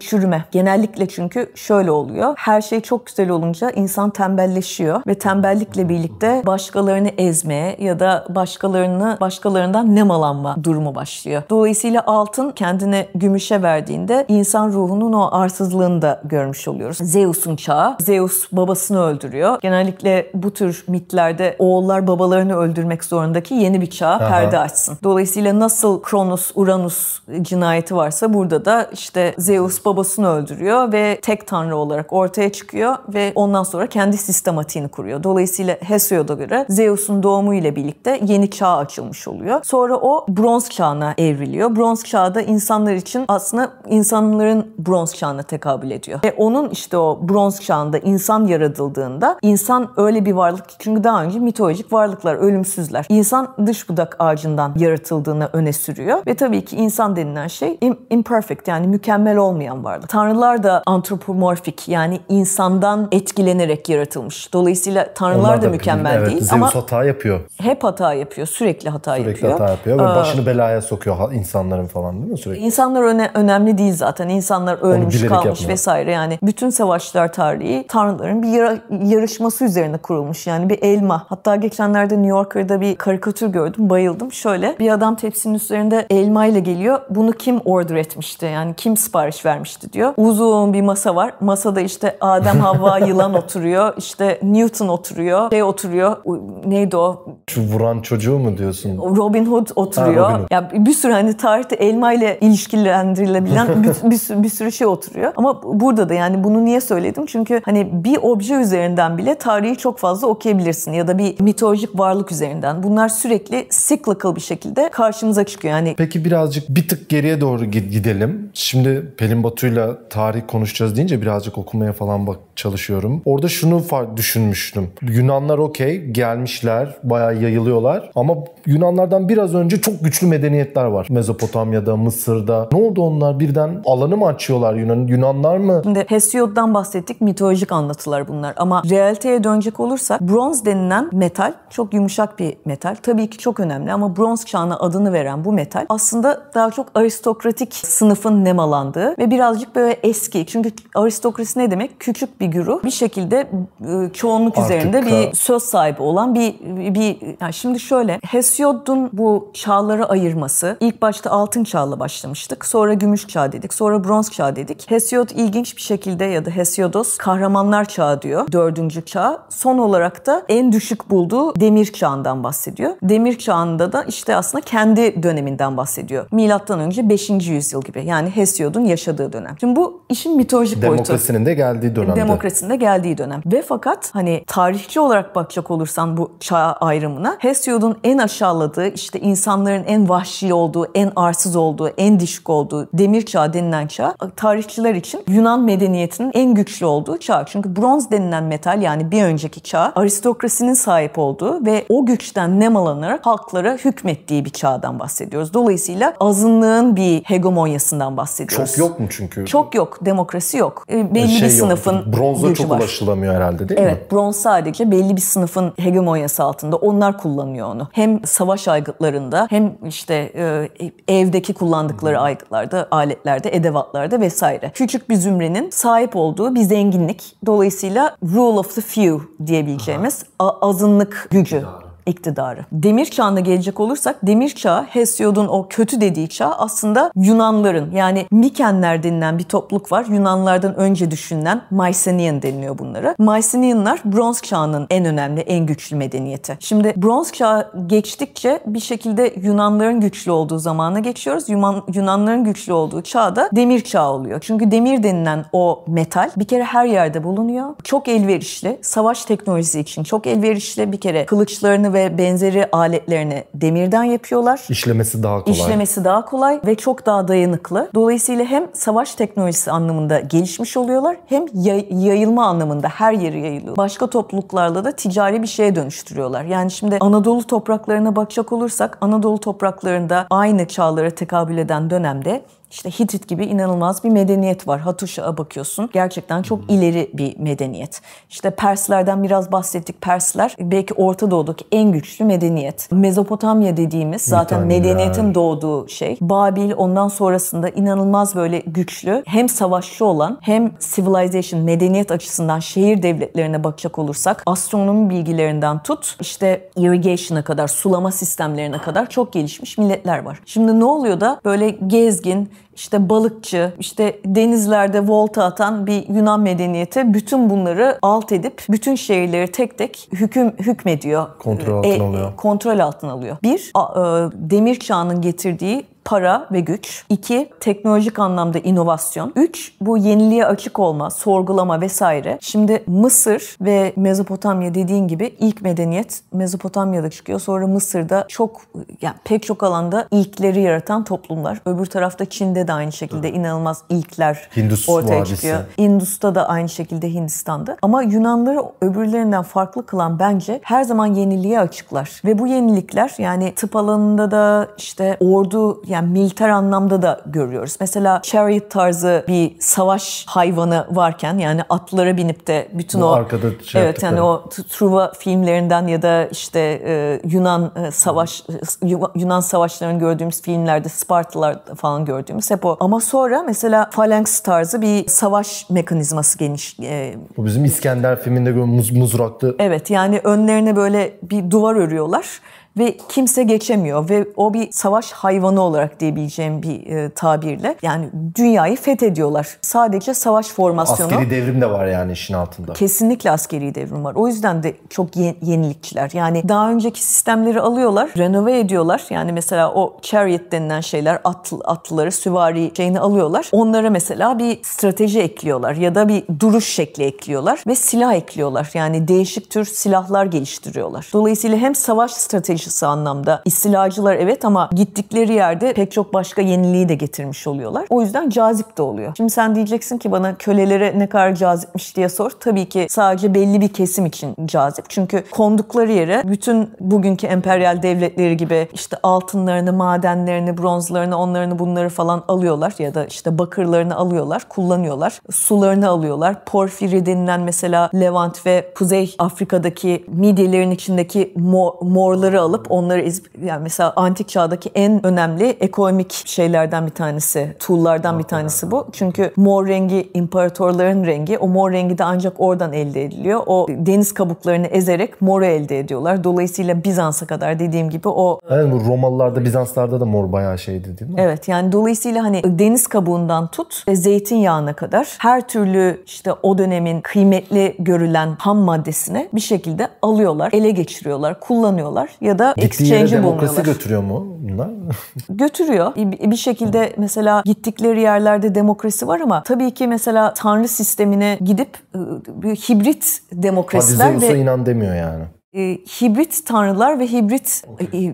Çürüme. Genellikle çünkü şöyle oluyor. Her şey çok güzel olunca insan tembelleşiyor ve tembellikle birlikte başkalarını ezmeye ya da başkalarını başkalarından nemalanma durumu başlıyor. Dolayısıyla altın kendini gümüşe verdiğinde insan ruhunun o arsızlığını da görmüş oluyoruz. Zeus'un çağı. Zeus babasını öldürüyor. Genellikle bu tür mitlerde oğullar babalarını öldürmek zorundaki yeni bir çağa perde açsın. Dolayısıyla nasıl Kronos, Uranus cinayeti varsa burada da işte Zeus babasını öldürüyor ve tek tanrı olarak ortaya çıkıyor ve ondan sonra kendi sistematiğini kuruyor. Dolayısıyla Hesiod'a göre Zeus'un doğumu ile birlikte yeni çağ açılmış oluyor. Sonra o bronz çağına evriliyor. Bronz çağda insanlar için aslında insanların bronz çağına tekabül ediyor. Ve onun işte o bronz çağında insan yaratıldığında insan öyle bir varlık çünkü daha önce mitolojik varlıklar, ölümsüzler. İnsan dış budak ağacından yaratıldığını öne sürüyor ve tabii ki insan denilen şey im- imperfect yani mükemmel olmayan varlık. Tanrılar da antropomorfik yani insandan etkilenerek yaratılmış. Dolayısıyla tanrılar Onlar da mükemmel evet, değil Zeus ama hata yapıyor. hep hata yapıyor, sürekli hata Sürekli yapıyor. hata yapıyor ve Aa, başını belaya sokuyor insanların falan değil mi sürekli? İnsanlar öne, önemli değil zaten. İnsanlar ölmüş kalmış yapmıyor. vesaire. Yani bütün savaşlar tarihi tanrıların bir yara- yarışması üzerine kurulmuş. Yani bir elma. Hatta geçenlerde New Yorker'da bir karikatür gördüm. Bayıldım. Şöyle bir adam tepsinin üzerinde elma ile geliyor. Bunu kim order etmişti? Yani kim sipariş vermişti diyor. Uzun bir masa var. Masada işte Adem, Havva, yılan oturuyor. İşte Newton oturuyor. Şey oturuyor. Neydi o? Şu vuran çocuğu mu diyorsun? Robin Hood oturuyor. Ha, Robin Hood. Ya bir sürü hani tarihte elma ile ilişkilendirilebilen bir, bir, sürü, bir sürü şey oturuyor. Ama burada da yani bunu niye söyledim? Çünkü hani bir obje üzerinden bile tarihi çok fazla okuyabilirsin ya da bir mitolojik varlık üzerinden. Bunlar sürekli cyclical bir şekilde karşımıza çıkıyor. Yani Peki birazcık bir tık geriye doğru gi- gidelim. Şimdi Pelin Batu'yla tarih konuşacağız deyince birazcık okumaya falan bak çalışıyorum. Orada şunu düşünmüştüm. Yunanlar okey gelmişler, bayağı yayılıyorlar ama Yunanlardan biraz önce çok güçlü medeniyetler var. Mezopotamya'da, Mısır'da. Ne oldu onlar birden alanı mı açıyorlar Yunan? Yunanlar mı? Şimdi Hesiod'dan bahsettik. Mitolojik anlatılar bunlar. Ama realiteye dönecek olursak bronz denilen metal çok yumuşak bir metal. Tabii ki çok önemli ama bronz çağına adını veren bu metal aslında daha çok aristokratik sınıfın nemalandığı ve birazcık böyle eski. Çünkü aristokrasi ne demek? Küçük bir güruh bir şekilde e, çoğunluk Artık üzerinde ka- bir söz sahibi olan bir bir yani şimdi şöyle Hesiod'un bu çağları ayırması ilk başta altın çağla başlamıştık. Sonra gümüş çağ dedik. Sonra bronz çağ dedik. Hesiod ilginç bir şekilde ya da Hesiodos kahramanlar çağı diyor. Dördüncü çağ. Son olarak da en düşük bulduğu demir çağından bahsediyor. Demir çağında da işte aslında kendi döneminden bahsediyor. Milattan önce 5. yüzyıl gibi. Yani Hesiod'un yaşadığı dönem. Şimdi bu işin mitolojik boyutu. Demokrasinin de geldiği dönemde. Demokrasinin de geldiği dönem. Ve fakat hani tarihçi olarak bakacak olursan bu çağ ayrımına Hesiod'un en aşağıladığı işte insanların en vahşi olduğu, en arsız olduğu, en düşük olduğu demir çağı denilen çağ tarihçiler için Yunan medeniyetinin en güçlü olduğu çağ. Çünkü bronz denilen metal yani bir önceki çağ aristokrasinin sahip olduğu ve o güçten nemalanırarak halklara hükmettiği bir çağdan bahsediyoruz. Dolayısıyla azınlığın bir hegemonyasından bahsediyoruz. Çok yok mu çünkü? Çok yok. Demokrasi yok. E, belli şey bir sınıfın yok. Bronza gücü çok var. ulaşılamıyor herhalde değil evet, mi? Evet. Bronz sadece belli bir sınıfın hegemonyası altında. Onlar kullanıyor onu. Hem savaş aygıtlarında hem işte e, evdeki kullandıkları aygıtlarda, aletlerde, edevatlarda vesaire. Küçük bir zümrenin sahip olduğu bir zenginlik. Dolayısıyla rule of the few diyebileceğimiz Aha. azınlık gücü iktidarı. Demir çağına gelecek olursak demir çağı Hesiod'un o kötü dediği çağ aslında Yunanların yani Mikenler denilen bir topluluk var. Yunanlardan önce düşünülen Mycenaean deniliyor bunlara. Mycenaeanlar bronz çağının en önemli, en güçlü medeniyeti. Şimdi bronz çağı geçtikçe bir şekilde Yunanların güçlü olduğu zamana geçiyoruz. Yunan, Yunanların güçlü olduğu çağda demir çağı oluyor. Çünkü demir denilen o metal bir kere her yerde bulunuyor. Çok elverişli. Savaş teknolojisi için çok elverişli. Bir kere kılıçlarını ve benzeri aletlerini demirden yapıyorlar. İşlemesi daha kolay. İşlemesi daha kolay ve çok daha dayanıklı. Dolayısıyla hem savaş teknolojisi anlamında gelişmiş oluyorlar hem yayılma anlamında her yeri yayılıyor. Başka topluluklarla da ticari bir şeye dönüştürüyorlar. Yani şimdi Anadolu topraklarına bakacak olursak Anadolu topraklarında aynı çağlara tekabül eden dönemde işte Hitit gibi inanılmaz bir medeniyet var. Hatuşa'ya bakıyorsun. Gerçekten çok ileri bir medeniyet. İşte Perslerden biraz bahsettik. Persler belki Orta Doğu'daki en güçlü medeniyet. Mezopotamya dediğimiz zaten medeniyetin doğduğu şey. Babil ondan sonrasında inanılmaz böyle güçlü hem savaşçı olan hem civilization medeniyet açısından şehir devletlerine bakacak olursak astronomi bilgilerinden tut işte irrigation'a kadar sulama sistemlerine kadar çok gelişmiş milletler var. Şimdi ne oluyor da böyle gezgin işte balıkçı, işte denizlerde volta atan bir Yunan medeniyeti bütün bunları alt edip bütün şehirleri tek tek hüküm hükmediyor. Kontrol altına e, alıyor. Kontrol altına alıyor. Bir, a, e, demir çağının getirdiği para ve güç. İki, teknolojik anlamda inovasyon. Üç, bu yeniliğe açık olma, sorgulama vesaire. Şimdi Mısır ve Mezopotamya dediğin gibi ilk medeniyet Mezopotamya'da çıkıyor. Sonra Mısır'da çok yani pek çok alanda ilkleri yaratan toplumlar. Öbür tarafta Çin'de de aynı şekilde inanılmaz ilkler Hindus ortaya vadisi. çıkıyor. Indus'ta da aynı şekilde Hindistan'da. Ama Yunanları öbürlerinden farklı kılan bence her zaman yeniliğe açıklar. Ve bu yenilikler yani tıp alanında da işte ordu yani militer anlamda da görüyoruz. Mesela chariot tarzı bir savaş hayvanı varken yani atlara binip de bütün Bu o arkada şey evet yani o Truva filmlerinden ya da işte e, Yunan e, savaş e, Yunan savaşlarını gördüğümüz filmlerde Spartalar falan gördüğümüz hep o. Ama sonra mesela phalanx tarzı bir savaş mekanizması geniş. E, Bu bizim İskender filminde gördüğümüz muzraklı. Evet yani önlerine böyle bir duvar örüyorlar ve kimse geçemiyor ve o bir savaş hayvanı olarak diyebileceğim bir e, tabirle yani dünyayı fethediyorlar. Sadece savaş formasyonu. Askeri devrim de var yani işin altında. Kesinlikle askeri devrim var. O yüzden de çok ye- yenilikçiler. Yani daha önceki sistemleri alıyorlar, renove ediyorlar. Yani mesela o chariot denilen şeyler, at, atlıları, süvari şeyini alıyorlar. Onlara mesela bir strateji ekliyorlar ya da bir duruş şekli ekliyorlar ve silah ekliyorlar. Yani değişik tür silahlar geliştiriyorlar. Dolayısıyla hem savaş stratejisi taşısı anlamda. İstilacılar evet ama gittikleri yerde pek çok başka yeniliği de getirmiş oluyorlar. O yüzden cazip de oluyor. Şimdi sen diyeceksin ki bana kölelere ne kadar cazipmiş diye sor. Tabii ki sadece belli bir kesim için cazip. Çünkü kondukları yere bütün bugünkü emperyal devletleri gibi işte altınlarını, madenlerini, bronzlarını, onlarını bunları falan alıyorlar ya da işte bakırlarını alıyorlar, kullanıyorlar. Sularını alıyorlar. Porfiri denilen mesela Levant ve Kuzey Afrika'daki midyelerin içindeki mor, morları alıp alıp onları ezip yani mesela antik çağdaki en önemli ekonomik şeylerden bir tanesi, tool'lardan bir tanesi bu. Çünkü mor rengi imparatorların rengi. O mor rengi de ancak oradan elde ediliyor. O deniz kabuklarını ezerek moru elde ediyorlar. Dolayısıyla Bizans'a kadar dediğim gibi o Evet bu Romalılarda, Bizanslarda da mor bayağı şeydi değil mi? Evet yani dolayısıyla hani deniz kabuğundan tut zeytinyağına kadar her türlü işte o dönemin kıymetli görülen ham maddesini bir şekilde alıyorlar, ele geçiriyorlar, kullanıyorlar ya da da exchange'i demokrasi götürüyor mu bunlar? götürüyor. Bir şekilde mesela gittikleri yerlerde demokrasi var ama tabii ki mesela tanrı sistemine gidip ıı, bir hibrit demokrasiler Hadi Zeus'a inan demiyor yani. E, hibrit tanrılar ve hibrit e, e,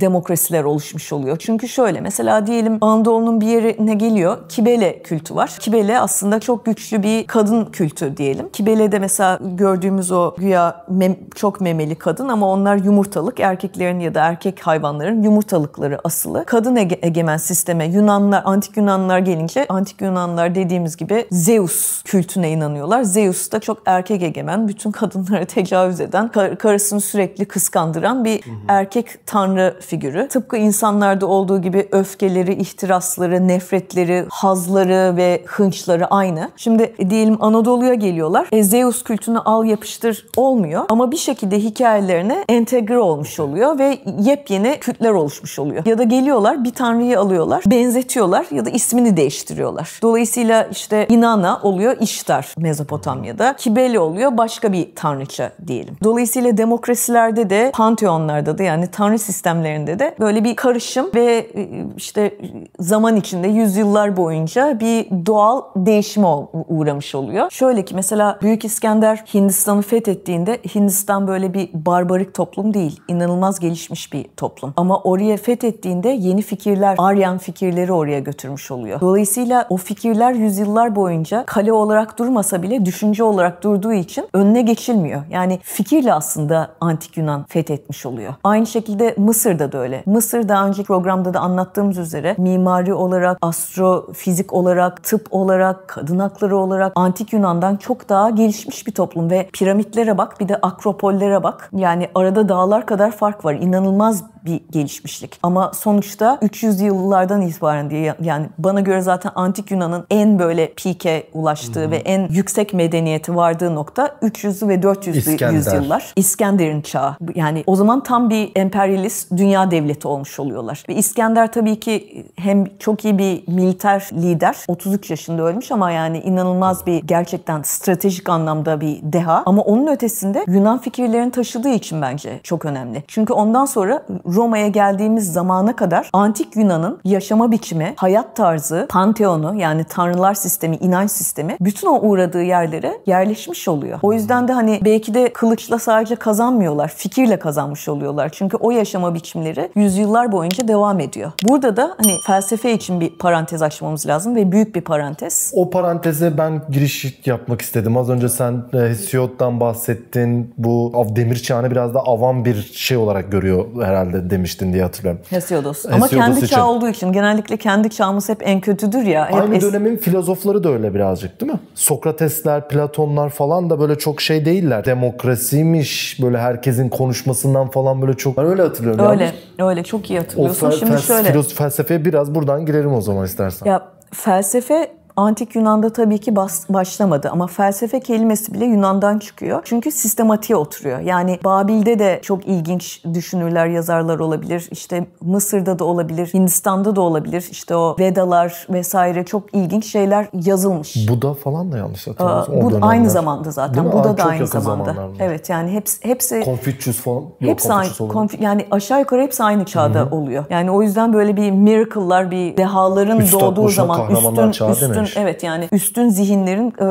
demokrasiler oluşmuş oluyor. Çünkü şöyle mesela diyelim Anadolu'nun bir yerine geliyor. Kibele kültü var. Kibele aslında çok güçlü bir kadın kültü diyelim. Kibele'de mesela gördüğümüz o güya mem, çok memeli kadın ama onlar yumurtalık. Erkeklerin ya da erkek hayvanların yumurtalıkları asılı. Kadın ege, egemen sisteme Yunanlar, antik Yunanlar gelince antik Yunanlar dediğimiz gibi Zeus kültüne inanıyorlar. Zeus da çok erkek egemen, bütün kadınlara tecavüz eden, kar, karısını sürekli kıskandıran bir erkek tanrı figürü. Tıpkı insanlarda olduğu gibi öfkeleri, ihtirasları, nefretleri, hazları ve hınçları aynı. Şimdi e, diyelim Anadolu'ya geliyorlar. E, Zeus kültünü al yapıştır olmuyor ama bir şekilde hikayelerine entegre olmuş oluyor ve yepyeni kültler oluşmuş oluyor. Ya da geliyorlar bir tanrıyı alıyorlar, benzetiyorlar ya da ismini değiştiriyorlar. Dolayısıyla işte Inanna oluyor İştar Mezopotamya'da. Kibele oluyor başka bir tanrıça diyelim. Dolayısıyla demokrasilerde de panteonlarda da yani tanrı sistemlerinde de böyle bir karışım ve e, işte zaman içinde yüzyıllar boyunca bir doğal değişime uğramış oluyor. Şöyle ki mesela Büyük İskender Hindistan'ı fethettiğinde Hindistan böyle bir barbarik toplum değil. inanılmaz gelişmiş bir toplum. Ama oraya fethettiğinde yeni fikirler, Aryan fikirleri oraya götürmüş oluyor. Dolayısıyla o fikirler yüzyıllar boyunca kale olarak durmasa bile düşünce olarak durduğu için önüne geçilmiyor. Yani fikirle aslında antik Yunan fethetmiş oluyor. Aynı şekilde Mısır'da da öyle. Mısır daha önceki programda da anlattığımız üzere mimari olarak, astrofizik olarak, tıp olarak, kadın hakları olarak antik Yunan'dan çok daha gelişmiş bir toplum ve piramitlere bak bir de akropollere bak. Yani arada dağlar kadar fark var. İnanılmaz bir gelişmişlik. Ama sonuçta 300 yıllardan itibaren diye yani bana göre zaten antik Yunan'ın en böyle pike ulaştığı Hı-hı. ve en yüksek medeniyeti vardığı nokta 300'lü ve 400'lü İskender. yüzyıllar. İskender'in çağı. Yani o zaman tam bir emperyalist dünya devleti olmuş oluyorlar. Ve İskender tabii ki hem çok iyi bir militer lider. 33 yaşında ölmüş ama yani inanılmaz bir gerçekten stratejik anlamda bir deha. Ama onun ötesinde Yunan fikirlerini taşıdığı için bence çok önemli. Çünkü ondan sonra Roma'ya geldiğimiz zamana kadar antik Yunan'ın yaşama biçimi, hayat tarzı, panteonu yani tanrılar sistemi, inanç sistemi bütün o uğradığı yerlere yerleşmiş oluyor. O yüzden de hani belki de kılıçla sadece kazanmıyorlar, fikirle kazanmış oluyorlar. Çünkü o yaşama biçimleri yüzyıllar boyunca devam ediyor. Burada da hani felsefe için bir parantez açmamız lazım ve büyük bir parantez. O paranteze ben giriş yapmak istedim. Az önce sen e, Hesiod'dan bahsettin. Bu demir çağını biraz da avam bir şey olarak görüyor herhalde demiştin diye hatırlıyorum. Hesiodos. Ama kendi için. çağ olduğu için genellikle kendi çağımız hep en kötüdür ya. Hep Aynı es- dönemin filozofları da öyle birazcık değil mi? Sokratesler, Platonlar falan da böyle çok şey değiller. Demokrasiymiş böyle herkesin konuşmasından falan böyle çok ben öyle hatırlıyorum. Öyle. Yalnız. Öyle çok iyi hatırlıyorsun. O fel- Şimdi şöyle. Filoz- felsefeye biraz buradan girelim o zaman istersen. Ya felsefe Antik Yunan'da tabii ki bas, başlamadı ama felsefe kelimesi bile Yunan'dan çıkıyor. Çünkü sistematiğe oturuyor. Yani Babil'de de çok ilginç düşünürler, yazarlar olabilir. İşte Mısır'da da olabilir, Hindistan'da da olabilir. İşte o Vedalar vesaire çok ilginç şeyler yazılmış. Buda falan da yanlış hatırlamıyorsam. Bu aynı zamanda zaten. Buda da aynı zamanda. Evet yani hepsi hepsi Confucius falan. Yok, hepsi aynı. Conf, yani aşağı yukarı hepsi aynı çağda Hı-hı. oluyor. Yani o yüzden böyle bir miracle'lar, bir dehaların Üstad doğduğu zaman üstün üstün üstün evet yani üstün zihinlerin e,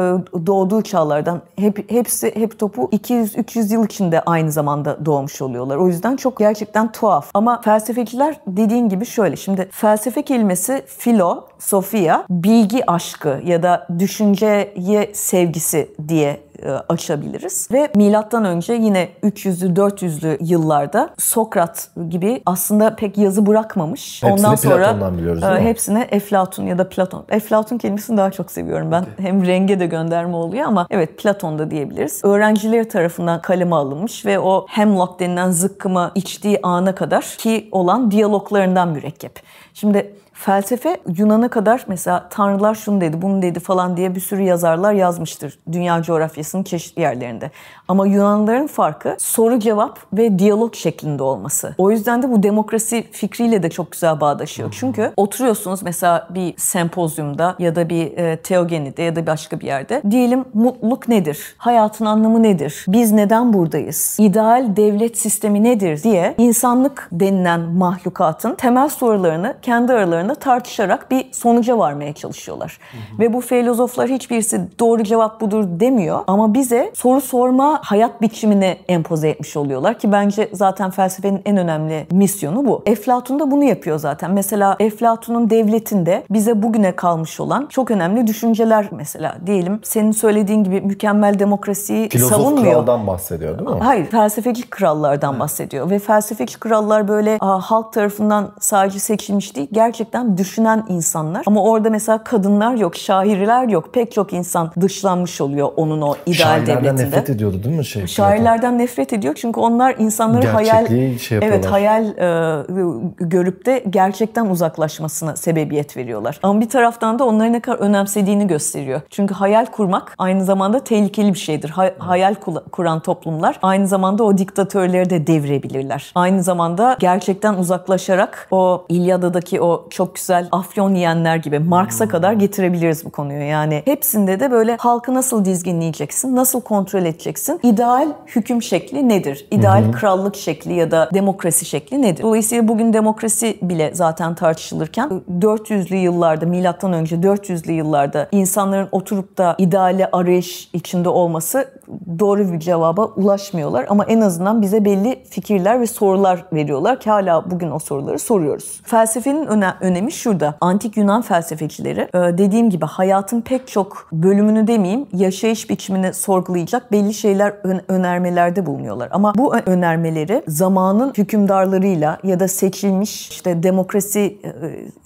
doğduğu çağlardan hep hepsi hep topu 200 300 yıl içinde aynı zamanda doğmuş oluyorlar. O yüzden çok gerçekten tuhaf. Ama felsefeciler dediğin gibi şöyle. Şimdi felsefe kelimesi filo, sofia, bilgi aşkı ya da düşünceye sevgisi diye e, açabiliriz. Ve milattan önce yine 300'lü 400'lü yıllarda Sokrat gibi aslında pek yazı bırakmamış. Hepsini Ondan sonra Platon'dan biliyoruz değil mi? hepsine Eflatun ya da Platon. Eflatun kelimesini daha çok seviyorum ben. Hem renge de gönderme oluyor ama evet Platon da diyebiliriz. Öğrencileri tarafından kaleme alınmış ve o hemlock denilen zıkkımı içtiği ana kadar ki olan diyaloglarından mürekkep. Şimdi Felsefe Yunan'a kadar mesela tanrılar şunu dedi, bunu dedi falan diye bir sürü yazarlar yazmıştır dünya coğrafyasının çeşitli yerlerinde. Ama Yunanlıların farkı soru cevap ve diyalog şeklinde olması. O yüzden de bu demokrasi fikriyle de çok güzel bağdaşıyor. Çünkü oturuyorsunuz mesela bir sempozyumda ya da bir e, teogenide ya da başka bir yerde. Diyelim mutluluk nedir? Hayatın anlamı nedir? Biz neden buradayız? İdeal devlet sistemi nedir diye insanlık denilen mahlukatın temel sorularını kendi aralarında aralarında tartışarak bir sonuca varmaya çalışıyorlar. Hı hı. Ve bu filozoflar hiçbirisi doğru cevap budur demiyor ama bize soru sorma hayat biçimini empoze etmiş oluyorlar ki bence zaten felsefenin en önemli misyonu bu. Eflatun da bunu yapıyor zaten. Mesela Eflatun'un devletinde bize bugüne kalmış olan çok önemli düşünceler mesela diyelim senin söylediğin gibi mükemmel demokrasiyi Filozof savunmuyor. kraldan bahsediyor değil mi? Hayır, felsefeci krallardan bahsediyor ve felsefeci krallar böyle a, halk tarafından sadece seçilmiş değil, gerçekten düşünen insanlar. Ama orada mesela kadınlar yok, şairler yok. Pek çok insan dışlanmış oluyor onun o ideal Şairlerden devletinde. nefret ediyordu değil mi şey? Şairlerden nefret ediyor çünkü onlar insanları hayal Gerçekliği şey evet hayal e, görüp de gerçekten uzaklaşmasına sebebiyet veriyorlar. Ama bir taraftan da onları ne kadar önemsediğini gösteriyor. Çünkü hayal kurmak aynı zamanda tehlikeli bir şeydir. Hay- hayal kuran toplumlar aynı zamanda o diktatörleri de devirebilirler. Aynı zamanda gerçekten uzaklaşarak o İlyada'daki o çok güzel afyon yiyenler gibi Marx'a kadar getirebiliriz bu konuyu. Yani hepsinde de böyle halkı nasıl dizginleyeceksin, nasıl kontrol edeceksin, ideal hüküm şekli nedir? İdeal krallık şekli ya da demokrasi şekli nedir? Dolayısıyla bugün demokrasi bile zaten tartışılırken 400'lü yıllarda milattan önce 400'lü yıllarda insanların oturup da ideale arayış içinde olması doğru bir cevaba ulaşmıyorlar ama en azından bize belli fikirler ve sorular veriyorlar ki hala bugün o soruları soruyoruz. Felsefenin öne- önemi şurada. Antik Yunan felsefecileri e, dediğim gibi hayatın pek çok bölümünü demeyeyim yaşayış biçimini sorgulayacak belli şeyler ön- önermelerde bulunuyorlar. Ama bu önermeleri zamanın hükümdarlarıyla ya da seçilmiş işte demokrasi e,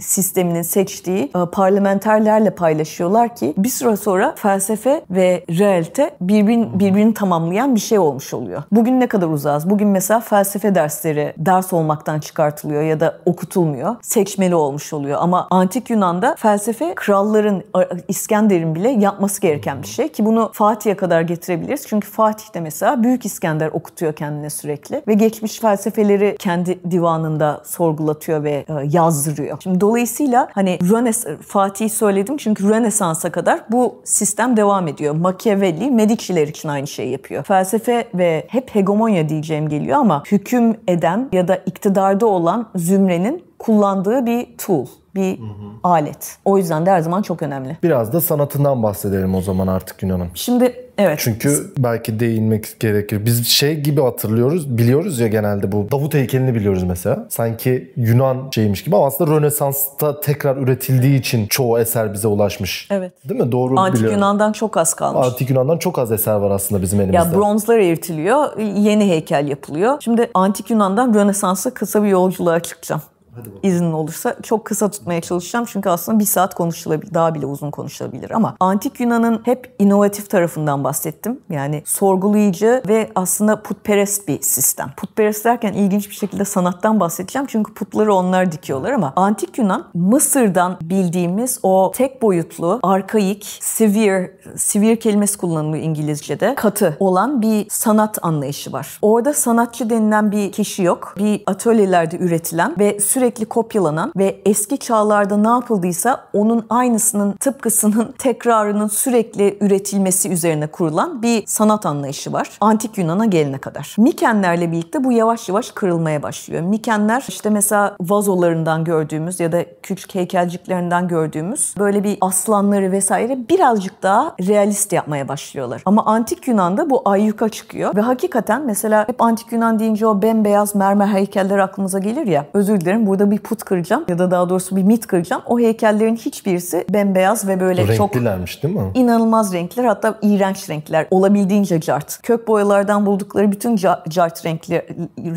sisteminin seçtiği e, parlamenterlerle paylaşıyorlar ki bir süre sonra felsefe ve realite birbirini, birbirini tamamlayan bir şey olmuş oluyor. Bugün ne kadar uzağız? Bugün mesela felsefe dersleri ders olmaktan çıkartılıyor ya da okutulmuyor. Seçmeli olmuş oluyor. Ama antik Yunan'da felsefe kralların, İskender'in bile yapması gereken bir şey ki bunu Fatih'e kadar getirebiliriz. Çünkü Fatih de mesela Büyük İskender okutuyor kendine sürekli ve geçmiş felsefeleri kendi divanında sorgulatıyor ve e, yazdırıyor. Şimdi dolayısıyla hani Rönes Fatih'i söyledim çünkü Rönesans'a kadar bu sistem devam ediyor. Machiavelli Medici'ler için aynı şeyi yapıyor. Felsefe ve hep hegemonya diyeceğim geliyor ama hüküm eden ya da iktidarda olan zümrenin kullandığı bir tool, bir alet. O yüzden de her zaman çok önemli. Biraz da sanatından bahsedelim o zaman artık Yunan'ın. Şimdi evet. Çünkü belki değinmek gerekir. Biz şey gibi hatırlıyoruz, biliyoruz ya genelde bu. Davut heykelini biliyoruz mesela. Sanki Yunan şeymiş gibi ama aslında Rönesans'ta tekrar üretildiği için çoğu eser bize ulaşmış. Evet. Değil mi? Doğru Antik biliyorum. Yunan'dan çok az kalmış. Antik Yunan'dan çok az eser var aslında bizim elimizde. Ya bronzlar eritiliyor, yeni heykel yapılıyor. Şimdi Antik Yunan'dan Rönesans'a kısa bir yolculuğa çıkacağım. İznin olursa çok kısa tutmaya çalışacağım çünkü aslında bir saat konuşulabilir, daha bile uzun konuşulabilir ama Antik Yunan'ın hep inovatif tarafından bahsettim. Yani sorgulayıcı ve aslında putperest bir sistem. Putperest derken ilginç bir şekilde sanattan bahsedeceğim çünkü putları onlar dikiyorlar ama Antik Yunan Mısır'dan bildiğimiz o tek boyutlu, arkaik, severe, severe kelimesi kullanılıyor İngilizce'de, katı olan bir sanat anlayışı var. Orada sanatçı denilen bir kişi yok. Bir atölyelerde üretilen ve sürekli kopyalanan ve eski çağlarda ne yapıldıysa onun aynısının tıpkısının tekrarının sürekli üretilmesi üzerine kurulan bir sanat anlayışı var. Antik Yunan'a gelene kadar. Mikenlerle birlikte bu yavaş yavaş kırılmaya başlıyor. Mikenler işte mesela vazolarından gördüğümüz ya da küçük heykelciklerinden gördüğümüz böyle bir aslanları vesaire birazcık daha realist yapmaya başlıyorlar. Ama Antik Yunan'da bu ayyuka çıkıyor ve hakikaten mesela hep Antik Yunan deyince o bembeyaz mermer heykeller aklımıza gelir ya. Özür dilerim burada bir put kıracağım ya da daha doğrusu bir mit kıracağım. O heykellerin hiçbirisi bembeyaz ve böyle çok Renklilermiş değil mi? inanılmaz renkler hatta iğrenç renkler olabildiğince cart. Kök boyalardan buldukları bütün ca- cart renkli,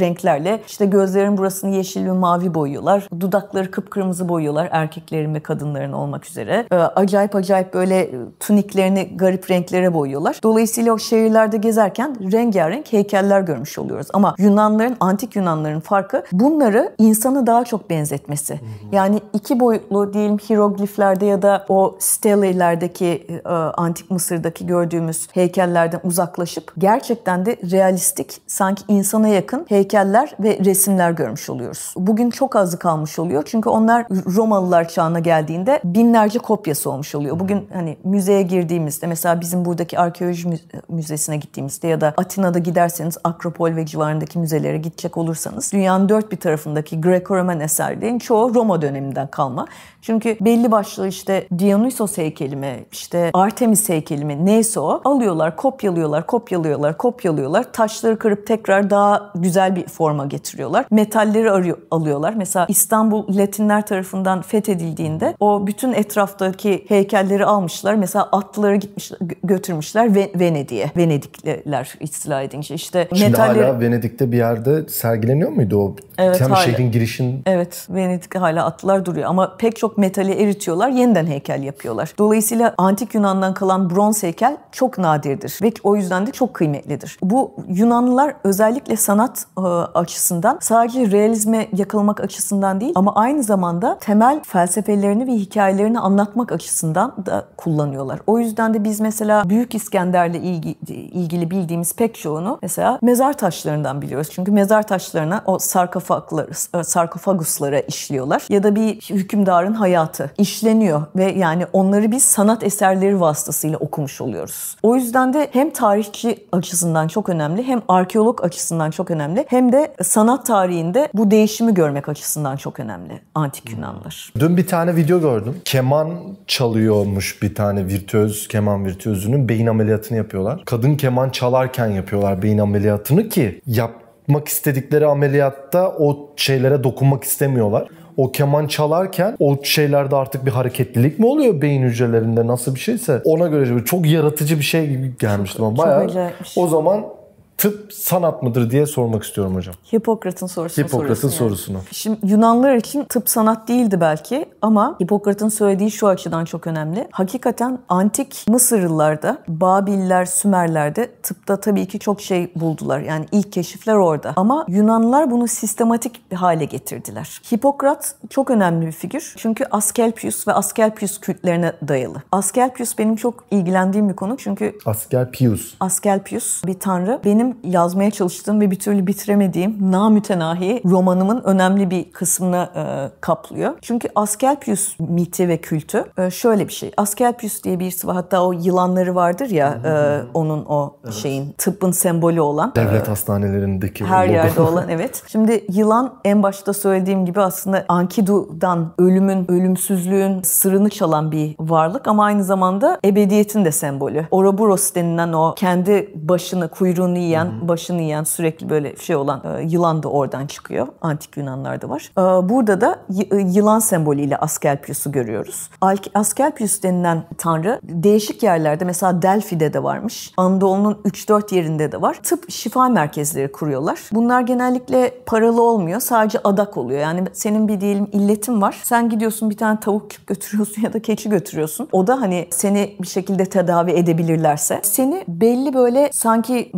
renklerle işte gözlerin burasını yeşil ve mavi boyuyorlar. Dudakları kıpkırmızı boyuyorlar erkeklerin ve kadınların olmak üzere. Ee, acayip acayip böyle tuniklerini garip renklere boyuyorlar. Dolayısıyla o şehirlerde gezerken rengarenk heykeller görmüş oluyoruz. Ama Yunanların, antik Yunanların farkı bunları insanı daha çok benzetmesi. Yani iki boyutlu diyelim hierogliflerde ya da o stelelerdeki e, antik Mısır'daki gördüğümüz heykellerden uzaklaşıp gerçekten de realistik sanki insana yakın heykeller ve resimler görmüş oluyoruz. Bugün çok azı kalmış oluyor çünkü onlar Romalılar çağına geldiğinde binlerce kopyası olmuş oluyor. Bugün hani müzeye girdiğimizde mesela bizim buradaki arkeoloji mü- müzesine gittiğimizde ya da Atina'da giderseniz Akropol ve civarındaki müzelere gidecek olursanız dünyanın dört bir tarafındaki Greco-Roman eserlerin çoğu Roma döneminden kalma. Çünkü belli başlı işte Dionysos heykeli mi, işte Artemis heykeli mi neyse o alıyorlar, kopyalıyorlar, kopyalıyorlar, kopyalıyorlar. Taşları kırıp tekrar daha güzel bir forma getiriyorlar. Metalleri arıyor, alıyorlar. Mesela İstanbul Latinler tarafından fethedildiğinde o bütün etraftaki heykelleri almışlar. Mesela atlıları gitmişler, götürmüşler Ve Venedik'e. Venedikliler istila edince. İşte Şimdi metalleri... hala Venedik'te bir yerde sergileniyor muydu o? Evet, Hem hala. şehrin girişin Evet, Venedik'te hala atlar duruyor ama pek çok metali eritiyorlar, yeniden heykel yapıyorlar. Dolayısıyla antik Yunan'dan kalan bronz heykel çok nadirdir ve o yüzden de çok kıymetlidir. Bu Yunanlılar özellikle sanat e, açısından sadece realizme yakalamak açısından değil ama aynı zamanda temel felsefelerini ve hikayelerini anlatmak açısından da kullanıyorlar. O yüzden de biz mesela Büyük İskender'le ilgi, ilgili bildiğimiz pek çoğunu mesela mezar taşlarından biliyoruz. Çünkü mezar taşlarına o sarkofagları, sarkofaguslara işliyorlar. Ya da bir hükümdarın hayatı işleniyor ve yani onları biz sanat eserleri vasıtasıyla okumuş oluyoruz. O yüzden de hem tarihçi açısından çok önemli hem arkeolog açısından çok önemli hem de sanat tarihinde bu değişimi görmek açısından çok önemli antik Yunanlılar. Dün bir tane video gördüm. Keman çalıyormuş bir tane virtüöz, keman virtüözünün beyin ameliyatını yapıyorlar. Kadın keman çalarken yapıyorlar beyin ameliyatını ki yapmak istedikleri ameliyatta o şeylere dokunmak istemiyorlar. O keman çalarken o şeylerde artık bir hareketlilik mi oluyor beyin hücrelerinde nasıl bir şeyse ona göre çok yaratıcı bir şey gibi gelmişti bana. Bayağı acayipmiş. o zaman tıp sanat mıdır diye sormak istiyorum hocam. Hipokrat'ın sorusunu Hipokrat'ın soruyorsun yani. sorusunu. Şimdi Yunanlılar için tıp sanat değildi belki ama Hipokrat'ın söylediği şu açıdan çok önemli. Hakikaten antik Mısırlılarda, Babiller, Sümerler'de tıpta tabii ki çok şey buldular. Yani ilk keşifler orada. Ama Yunanlılar bunu sistematik bir hale getirdiler. Hipokrat çok önemli bir figür. Çünkü Asclepius ve Asclepius kültlerine dayalı. Asclepius benim çok ilgilendiğim bir konu. Çünkü Asker Pius. Asclepius bir tanrı. Benim yazmaya çalıştığım ve bir türlü bitiremediğim namütenahi romanımın önemli bir kısmını e, kaplıyor. Çünkü Asclepius miti ve kültü e, şöyle bir şey. Asclepius diye birisi var. Hatta o yılanları vardır ya e, onun o şeyin tıbbın sembolü olan. Devlet hastanelerindeki Her logo. yerde olan evet. Şimdi yılan en başta söylediğim gibi aslında Enkidu'dan ölümün, ölümsüzlüğün sırrını çalan bir varlık ama aynı zamanda ebediyetin de sembolü. Ouroboros denilen o kendi başını, kuyruğunu yiyen, başını yiyen sürekli böyle şey olan e, yılan da oradan çıkıyor. Antik Yunanlarda var. E, Burada da y- e, yılan sembolüyle Asclepius'u görüyoruz. Asclepius denilen tanrı değişik yerlerde mesela Delphi'de de varmış. Anadolu'nun 3-4 yerinde de var. Tıp şifa merkezleri kuruyorlar. Bunlar genellikle paralı olmuyor. Sadece adak oluyor. Yani senin bir diyelim illetin var. Sen gidiyorsun bir tane tavuk götürüyorsun ya da keçi götürüyorsun. O da hani seni bir şekilde tedavi edebilirlerse seni belli böyle sanki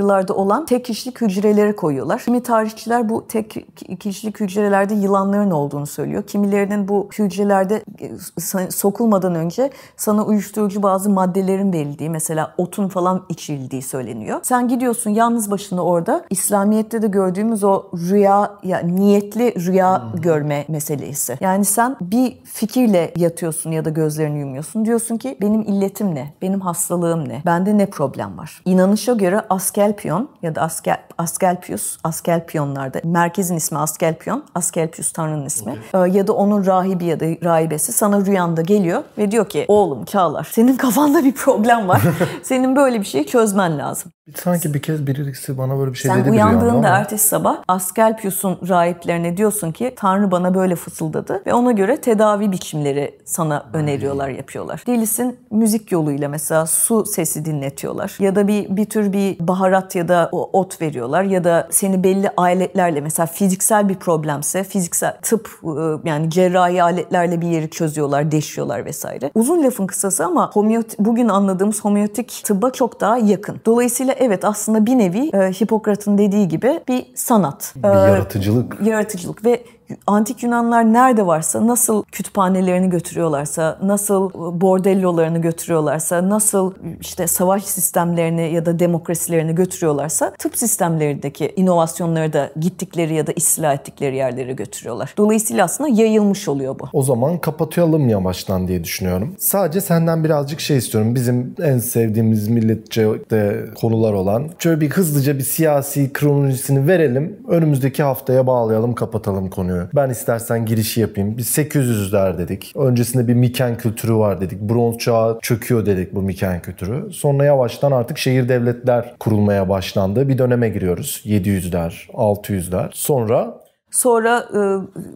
manastırlarda olan tek kişilik hücrelere koyuyorlar. Kimi tarihçiler bu tek kişilik hücrelerde yılanların olduğunu söylüyor. Kimilerinin bu hücrelerde e, sokulmadan önce sana uyuşturucu bazı maddelerin verildiği mesela otun falan içildiği söyleniyor. Sen gidiyorsun yalnız başına orada İslamiyet'te de gördüğümüz o rüya ya niyetli rüya görme meselesi. Yani sen bir fikirle yatıyorsun ya da gözlerini yumuyorsun. Diyorsun ki benim illetim ne? Benim hastalığım ne? Bende ne problem var? İnanışa göre Askelpion ya da Askel, Askelpius, Askelpionlarda merkezin ismi Askelpion, Askelpius tanrının ismi. Ee, ya da onun rahibi ya da rahibesi sana rüyanda geliyor ve diyor ki oğlum Çağlar senin kafanda bir problem var. senin böyle bir şeyi çözmen lazım. Sanki bir kez birisi bana böyle bir şey Sen dedi rüyamda uyandığında ertesi sabah Askelpius'un rahiplerine diyorsun ki Tanrı bana böyle fısıldadı ve ona göre tedavi biçimleri sana öneriyorlar, yapıyorlar. Delisin müzik yoluyla mesela su sesi dinletiyorlar ya da bir bir tür bir baharat ya da ot veriyorlar ya da seni belli aletlerle mesela fiziksel bir problemse fiziksel tıp ıı, yani cerrahi aletlerle bir yeri çözüyorlar, deşiyorlar vesaire. Uzun lafın kısası ama homeot bugün anladığımız homeotik tıbba çok daha yakın. Dolayısıyla evet aslında bir nevi e, Hipokrat'ın dediği gibi bir sanat. Bir yaratıcılık. yaratıcılık ve antik Yunanlar nerede varsa, nasıl kütüphanelerini götürüyorlarsa, nasıl bordellolarını götürüyorlarsa, nasıl işte savaş sistemlerini ya da demokrasilerini götürüyorlarsa tıp sistemlerindeki inovasyonları da gittikleri ya da istila ettikleri yerlere götürüyorlar. Dolayısıyla aslında yayılmış oluyor bu. O zaman kapatalım yavaştan diye düşünüyorum. Sadece senden birazcık şey istiyorum. Bizim en sevdiğimiz milletçe de konular olan. Şöyle bir hızlıca bir siyasi kronolojisini verelim. Önümüzdeki haftaya bağlayalım, kapatalım konuyu Ben istersen girişi yapayım. Biz 800'ler dedik. Öncesinde bir Miken kültürü var dedik. Bronz çağı çöküyor dedik bu Miken kültürü. Sonra yavaştan artık şehir devletler kurulmaya başlandı. Bir döneme giriyoruz. 700'ler, 600'ler. Sonra Sonra e,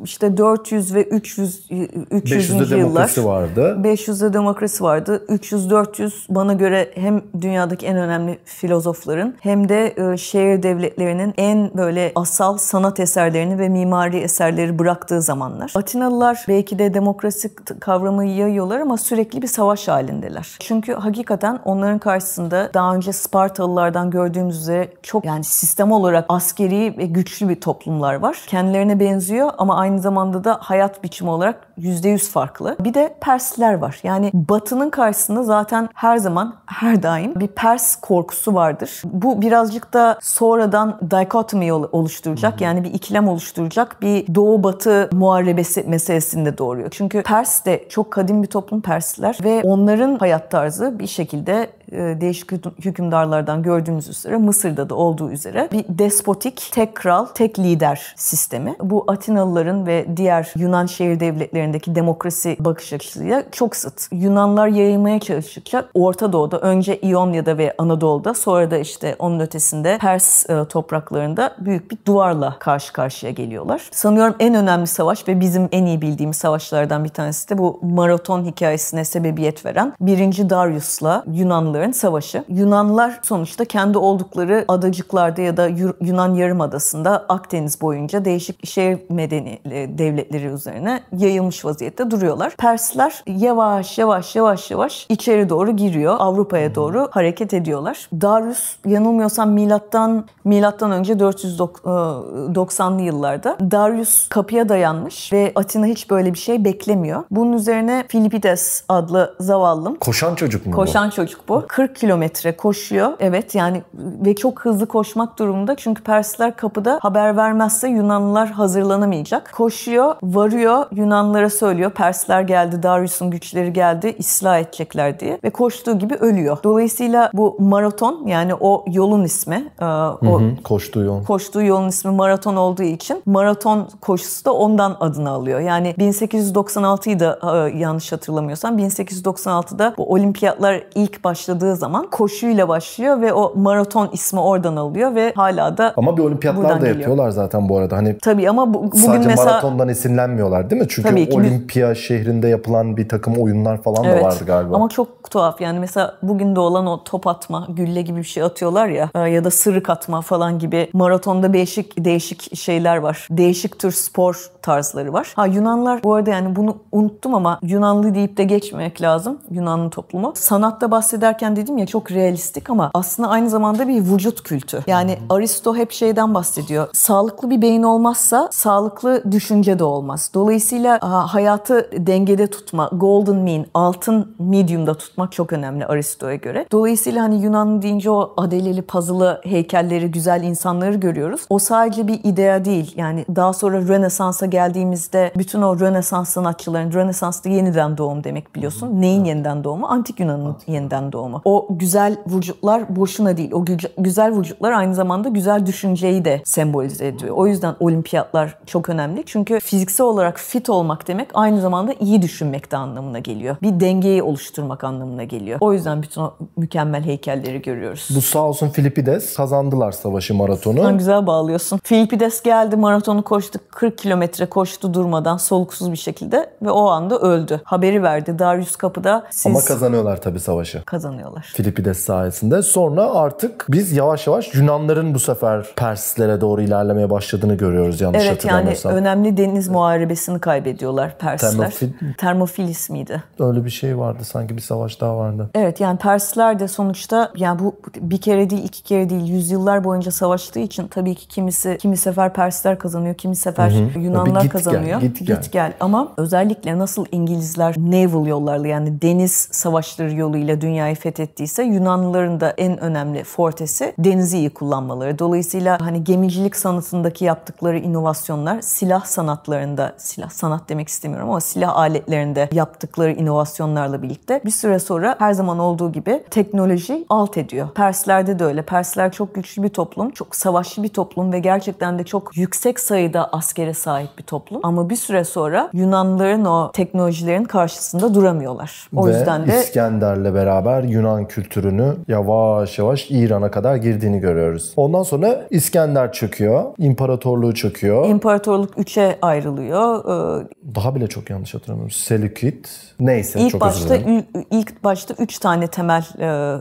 işte 400 ve 300 300. 500'de yıllar. demokrasi vardı. 500'de demokrasi vardı. 300-400 bana göre hem dünyadaki en önemli filozofların hem de e, şehir devletlerinin en böyle asal sanat eserlerini ve mimari eserleri bıraktığı zamanlar. Atinalılar belki de demokrasi kavramı yayıyorlar ama sürekli bir savaş halindeler. Çünkü hakikaten onların karşısında daha önce Spartalılardan gördüğümüz üzere çok yani sistem olarak askeri ve güçlü bir toplumlar var. Kendilerine benziyor ama aynı zamanda da hayat biçimi olarak %100 farklı. Bir de Persler var. Yani Batı'nın karşısında zaten her zaman, her daim bir Pers korkusu vardır. Bu birazcık da sonradan dikotomi oluşturacak. Yani bir ikilem oluşturacak bir Doğu-Batı muharebesi meselesini de doğuruyor. Çünkü Pers de çok kadim bir toplum Persler ve onların hayat tarzı bir şekilde değişik hükümdarlardan gördüğümüz üzere Mısır'da da olduğu üzere bir despotik, tek kral, tek lider sistemi. Bu Atinalıların ve diğer Yunan şehir devletlerindeki demokrasi bakış açısıyla çok sıt. Yunanlar yayılmaya çalıştıkça Orta Doğu'da önce İonya'da ve Anadolu'da sonra da işte onun ötesinde Pers e, topraklarında büyük bir duvarla karşı karşıya geliyorlar. Sanıyorum en önemli savaş ve bizim en iyi bildiğimiz savaşlardan bir tanesi de bu maraton hikayesine sebebiyet veren 1. Darius'la Yunanlıların Yunanların savaşı. Yunanlar sonuçta kendi oldukları adacıklarda ya da Yunan Yarımadası'nda Akdeniz boyunca değişik şehir medeni e, devletleri üzerine yayılmış vaziyette duruyorlar. Persler yavaş yavaş yavaş yavaş içeri doğru giriyor. Avrupa'ya doğru hareket ediyorlar. Darius yanılmıyorsam milattan milattan önce 490'lı e, yıllarda Darius kapıya dayanmış ve Atina hiç böyle bir şey beklemiyor. Bunun üzerine Filipides adlı zavallım. Koşan çocuk mu Koşan bu? çocuk bu. 40 kilometre koşuyor. Evet yani ve çok hızlı koşmak durumunda. Çünkü Persler kapıda haber vermezse Yunanlılar hazırlanamayacak. Koşuyor, varıyor, Yunanlılara söylüyor. Persler geldi, Darius'un güçleri geldi, ıslah edecekler diye. Ve koştuğu gibi ölüyor. Dolayısıyla bu maraton yani o yolun ismi. E, o hı hı, koştuğu yol. Koştuğu yolun ismi maraton olduğu için maraton koşusu da ondan adını alıyor. Yani 1896'yı da e, yanlış hatırlamıyorsam 1896'da bu olimpiyatlar ilk başladığı başladığı zaman koşuyla başlıyor ve o maraton ismi oradan alıyor ve hala da Ama bir olimpiyatlar da geliyor. yapıyorlar zaten bu arada. Hani Tabii ama bu, bugün sadece mesela maratondan esinlenmiyorlar değil mi? Çünkü tabii ki olimpiya biz... şehrinde yapılan bir takım oyunlar falan evet, da vardı galiba. Ama çok tuhaf yani mesela bugün de olan o top atma, gülle gibi bir şey atıyorlar ya e, ya da sırık atma falan gibi maratonda değişik değişik şeyler var. Değişik tür spor tarzları var. Ha Yunanlar bu arada yani bunu unuttum ama Yunanlı deyip de geçmemek lazım. Yunanlı toplumu. Sanatta bahsederken dedim ya çok realistik ama aslında aynı zamanda bir vücut kültü. Yani Aristo hep şeyden bahsediyor. Sağlıklı bir beyin olmazsa sağlıklı düşünce de olmaz. Dolayısıyla hayatı dengede tutma, golden mean, altın medium'da tutmak çok önemli Aristo'ya göre. Dolayısıyla hani Yunan deyince o adeleli, puzzle'lı heykelleri, güzel insanları görüyoruz. O sadece bir idea değil. Yani daha sonra Rönesans'a geldiğimizde bütün o Rönesans sanatçıların, Rönesans da yeniden doğum demek biliyorsun. Neyin yeniden doğumu? Antik Yunan'ın yeniden doğumu. O güzel vücutlar boşuna değil. O güzel vücutlar aynı zamanda güzel düşünceyi de sembolize ediyor. O yüzden olimpiyatlar çok önemli. Çünkü fiziksel olarak fit olmak demek aynı zamanda iyi düşünmek de anlamına geliyor. Bir dengeyi oluşturmak anlamına geliyor. O yüzden bütün o mükemmel heykelleri görüyoruz. Bu sağ olsun Filipides kazandılar savaşı maratonu. Sen güzel bağlıyorsun. Filipides geldi maratonu koştu. 40 kilometre koştu durmadan soluksuz bir şekilde ve o anda öldü. Haberi verdi. Darius kapıda siz... Ama kazanıyorlar tabii savaşı. Kazanıyorlar. Filipides sayesinde. Sonra artık biz yavaş yavaş Yunanların bu sefer Perslere doğru ilerlemeye başladığını görüyoruz yanlış evet, hatırlamıyorsam. Evet yani önemli deniz muharebesini kaybediyorlar Persler. Termofil... Termofilis miydi? Öyle bir şey vardı sanki bir savaş daha vardı. Evet yani Persler de sonuçta yani bu bir kere değil iki kere değil yüzyıllar boyunca savaştığı için tabii ki kimisi kimi sefer Persler kazanıyor, kimi sefer hı hı. Yunanlar git kazanıyor. Gel, git, gel. git gel. Ama özellikle nasıl İngilizler naval yollarla yani deniz savaşları yoluyla dünyayı feth fethettiyse Yunanlıların da en önemli fortesi denizi iyi kullanmaları. Dolayısıyla hani gemicilik sanatındaki yaptıkları inovasyonlar, silah sanatlarında, silah sanat demek istemiyorum ama silah aletlerinde yaptıkları inovasyonlarla birlikte bir süre sonra her zaman olduğu gibi teknoloji alt ediyor. Perslerde de öyle. Persler çok güçlü bir toplum, çok savaşçı bir toplum ve gerçekten de çok yüksek sayıda askere sahip bir toplum. Ama bir süre sonra Yunanlıların o teknolojilerin karşısında duramıyorlar. O Ve yüzden de İskender'le beraber Yunan kültürünü yavaş yavaş İran'a kadar girdiğini görüyoruz. Ondan sonra İskender çöküyor, imparatorluğu çöküyor. imparatorluk üçe ayrılıyor. Ee, Daha bile çok yanlış hatırlamıyorum. Selükid. Neyse İlk çok başta özür dilerim. ül- ilk başta üç tane temel e,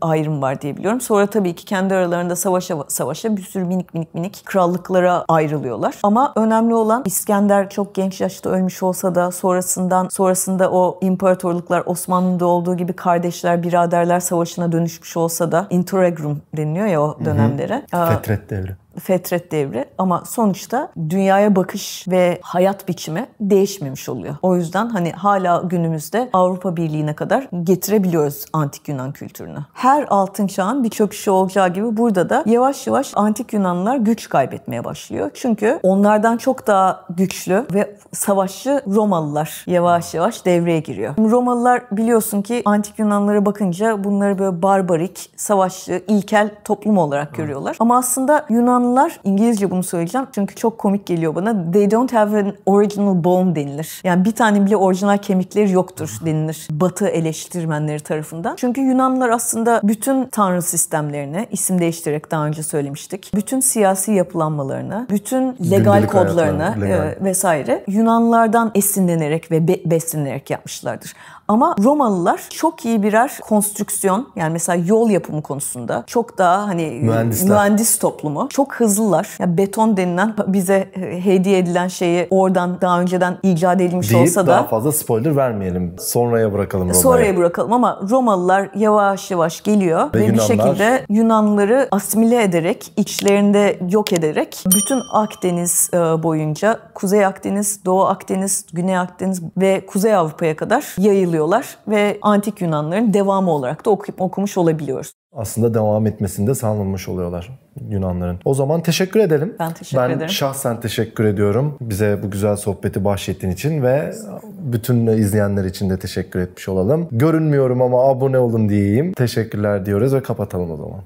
ayrım var diye biliyorum. Sonra tabii ki kendi aralarında savaşa savaşa bir sürü minik minik minik krallıklara ayrılıyorlar. Ama önemli olan İskender çok genç yaşta ölmüş olsa da sonrasından sonrasında o imparatorluklar Osmanlı'da olduğu gibi kardeşler, biraderler savaşına dönüşmüş olsa da interregnum deniliyor ya o dönemlere. Aa, Fetret devri. Fetret devri ama sonuçta dünyaya bakış ve hayat biçimi değişmemiş oluyor. O yüzden hani hala günümüzde Avrupa Birliği'ne kadar getirebiliyoruz antik Yunan kültürünü. Her altın çağın bir çöküşü olacağı gibi burada da yavaş yavaş antik Yunanlılar güç kaybetmeye başlıyor. Çünkü onlardan çok daha güçlü ve savaşçı Romalılar yavaş yavaş devreye giriyor. Romalılar biliyorsun ki antik Yunanlara bakınca bunları böyle barbarik, savaşçı, ilkel toplum olarak görüyorlar. Ama aslında Yunanlılar, İngilizce bunu söyleyeceğim çünkü çok komik geliyor bana. They don't have an original bone denilir. Yani bir tane bile orijinal kemikleri yoktur denilir. Batı eleştirmenleri tarafından. Çünkü Yunanlılar aslında bütün tanrı sistemlerini, isim değiştirerek daha önce söylemiştik. Bütün siyasi yapılanmalarını, bütün legal Gündelik kodlarını hayatlarını, legal. e, vesaire Yunanlılardan esinlenerek ve be- beslenerek yapmışlardır. Ama Romalılar çok iyi birer konstrüksiyon yani mesela yol yapımı konusunda çok daha hani Mühendisler. mühendis toplumu. Çok hızlılar. Yani beton denilen bize e, hediye edilen şeyi oradan daha önceden icat edilmiş Deyip olsa daha da fazla spoiler vermeyelim. Sonraya bırakalım Roma'ya. Sonraya bırakalım ama Romalılar yavaş yavaş geliyor Ve ve, bir Yunanlar- şekilde Yunanlıları asimile ederek, içlerinde yok ederek bütün Akdeniz e, boyunca Kuzey Akdeniz, Doğu Akdeniz, Güney Akdeniz ve Kuzey Avrupa'ya kadar yayılıyorlar ve antik Yunanların devamı olarak da okuyup okumuş olabiliyoruz. Aslında devam etmesinde sağlanmış oluyorlar Yunanların. O zaman teşekkür edelim. Ben teşekkür ben ederim. şahsen teşekkür ediyorum. Bize bu güzel sohbeti bahşettiğin için ve bütün izleyenler için de teşekkür etmiş olalım. Görünmüyorum ama abone olun diyeyim. Teşekkürler diyoruz ve kapatalım o zaman.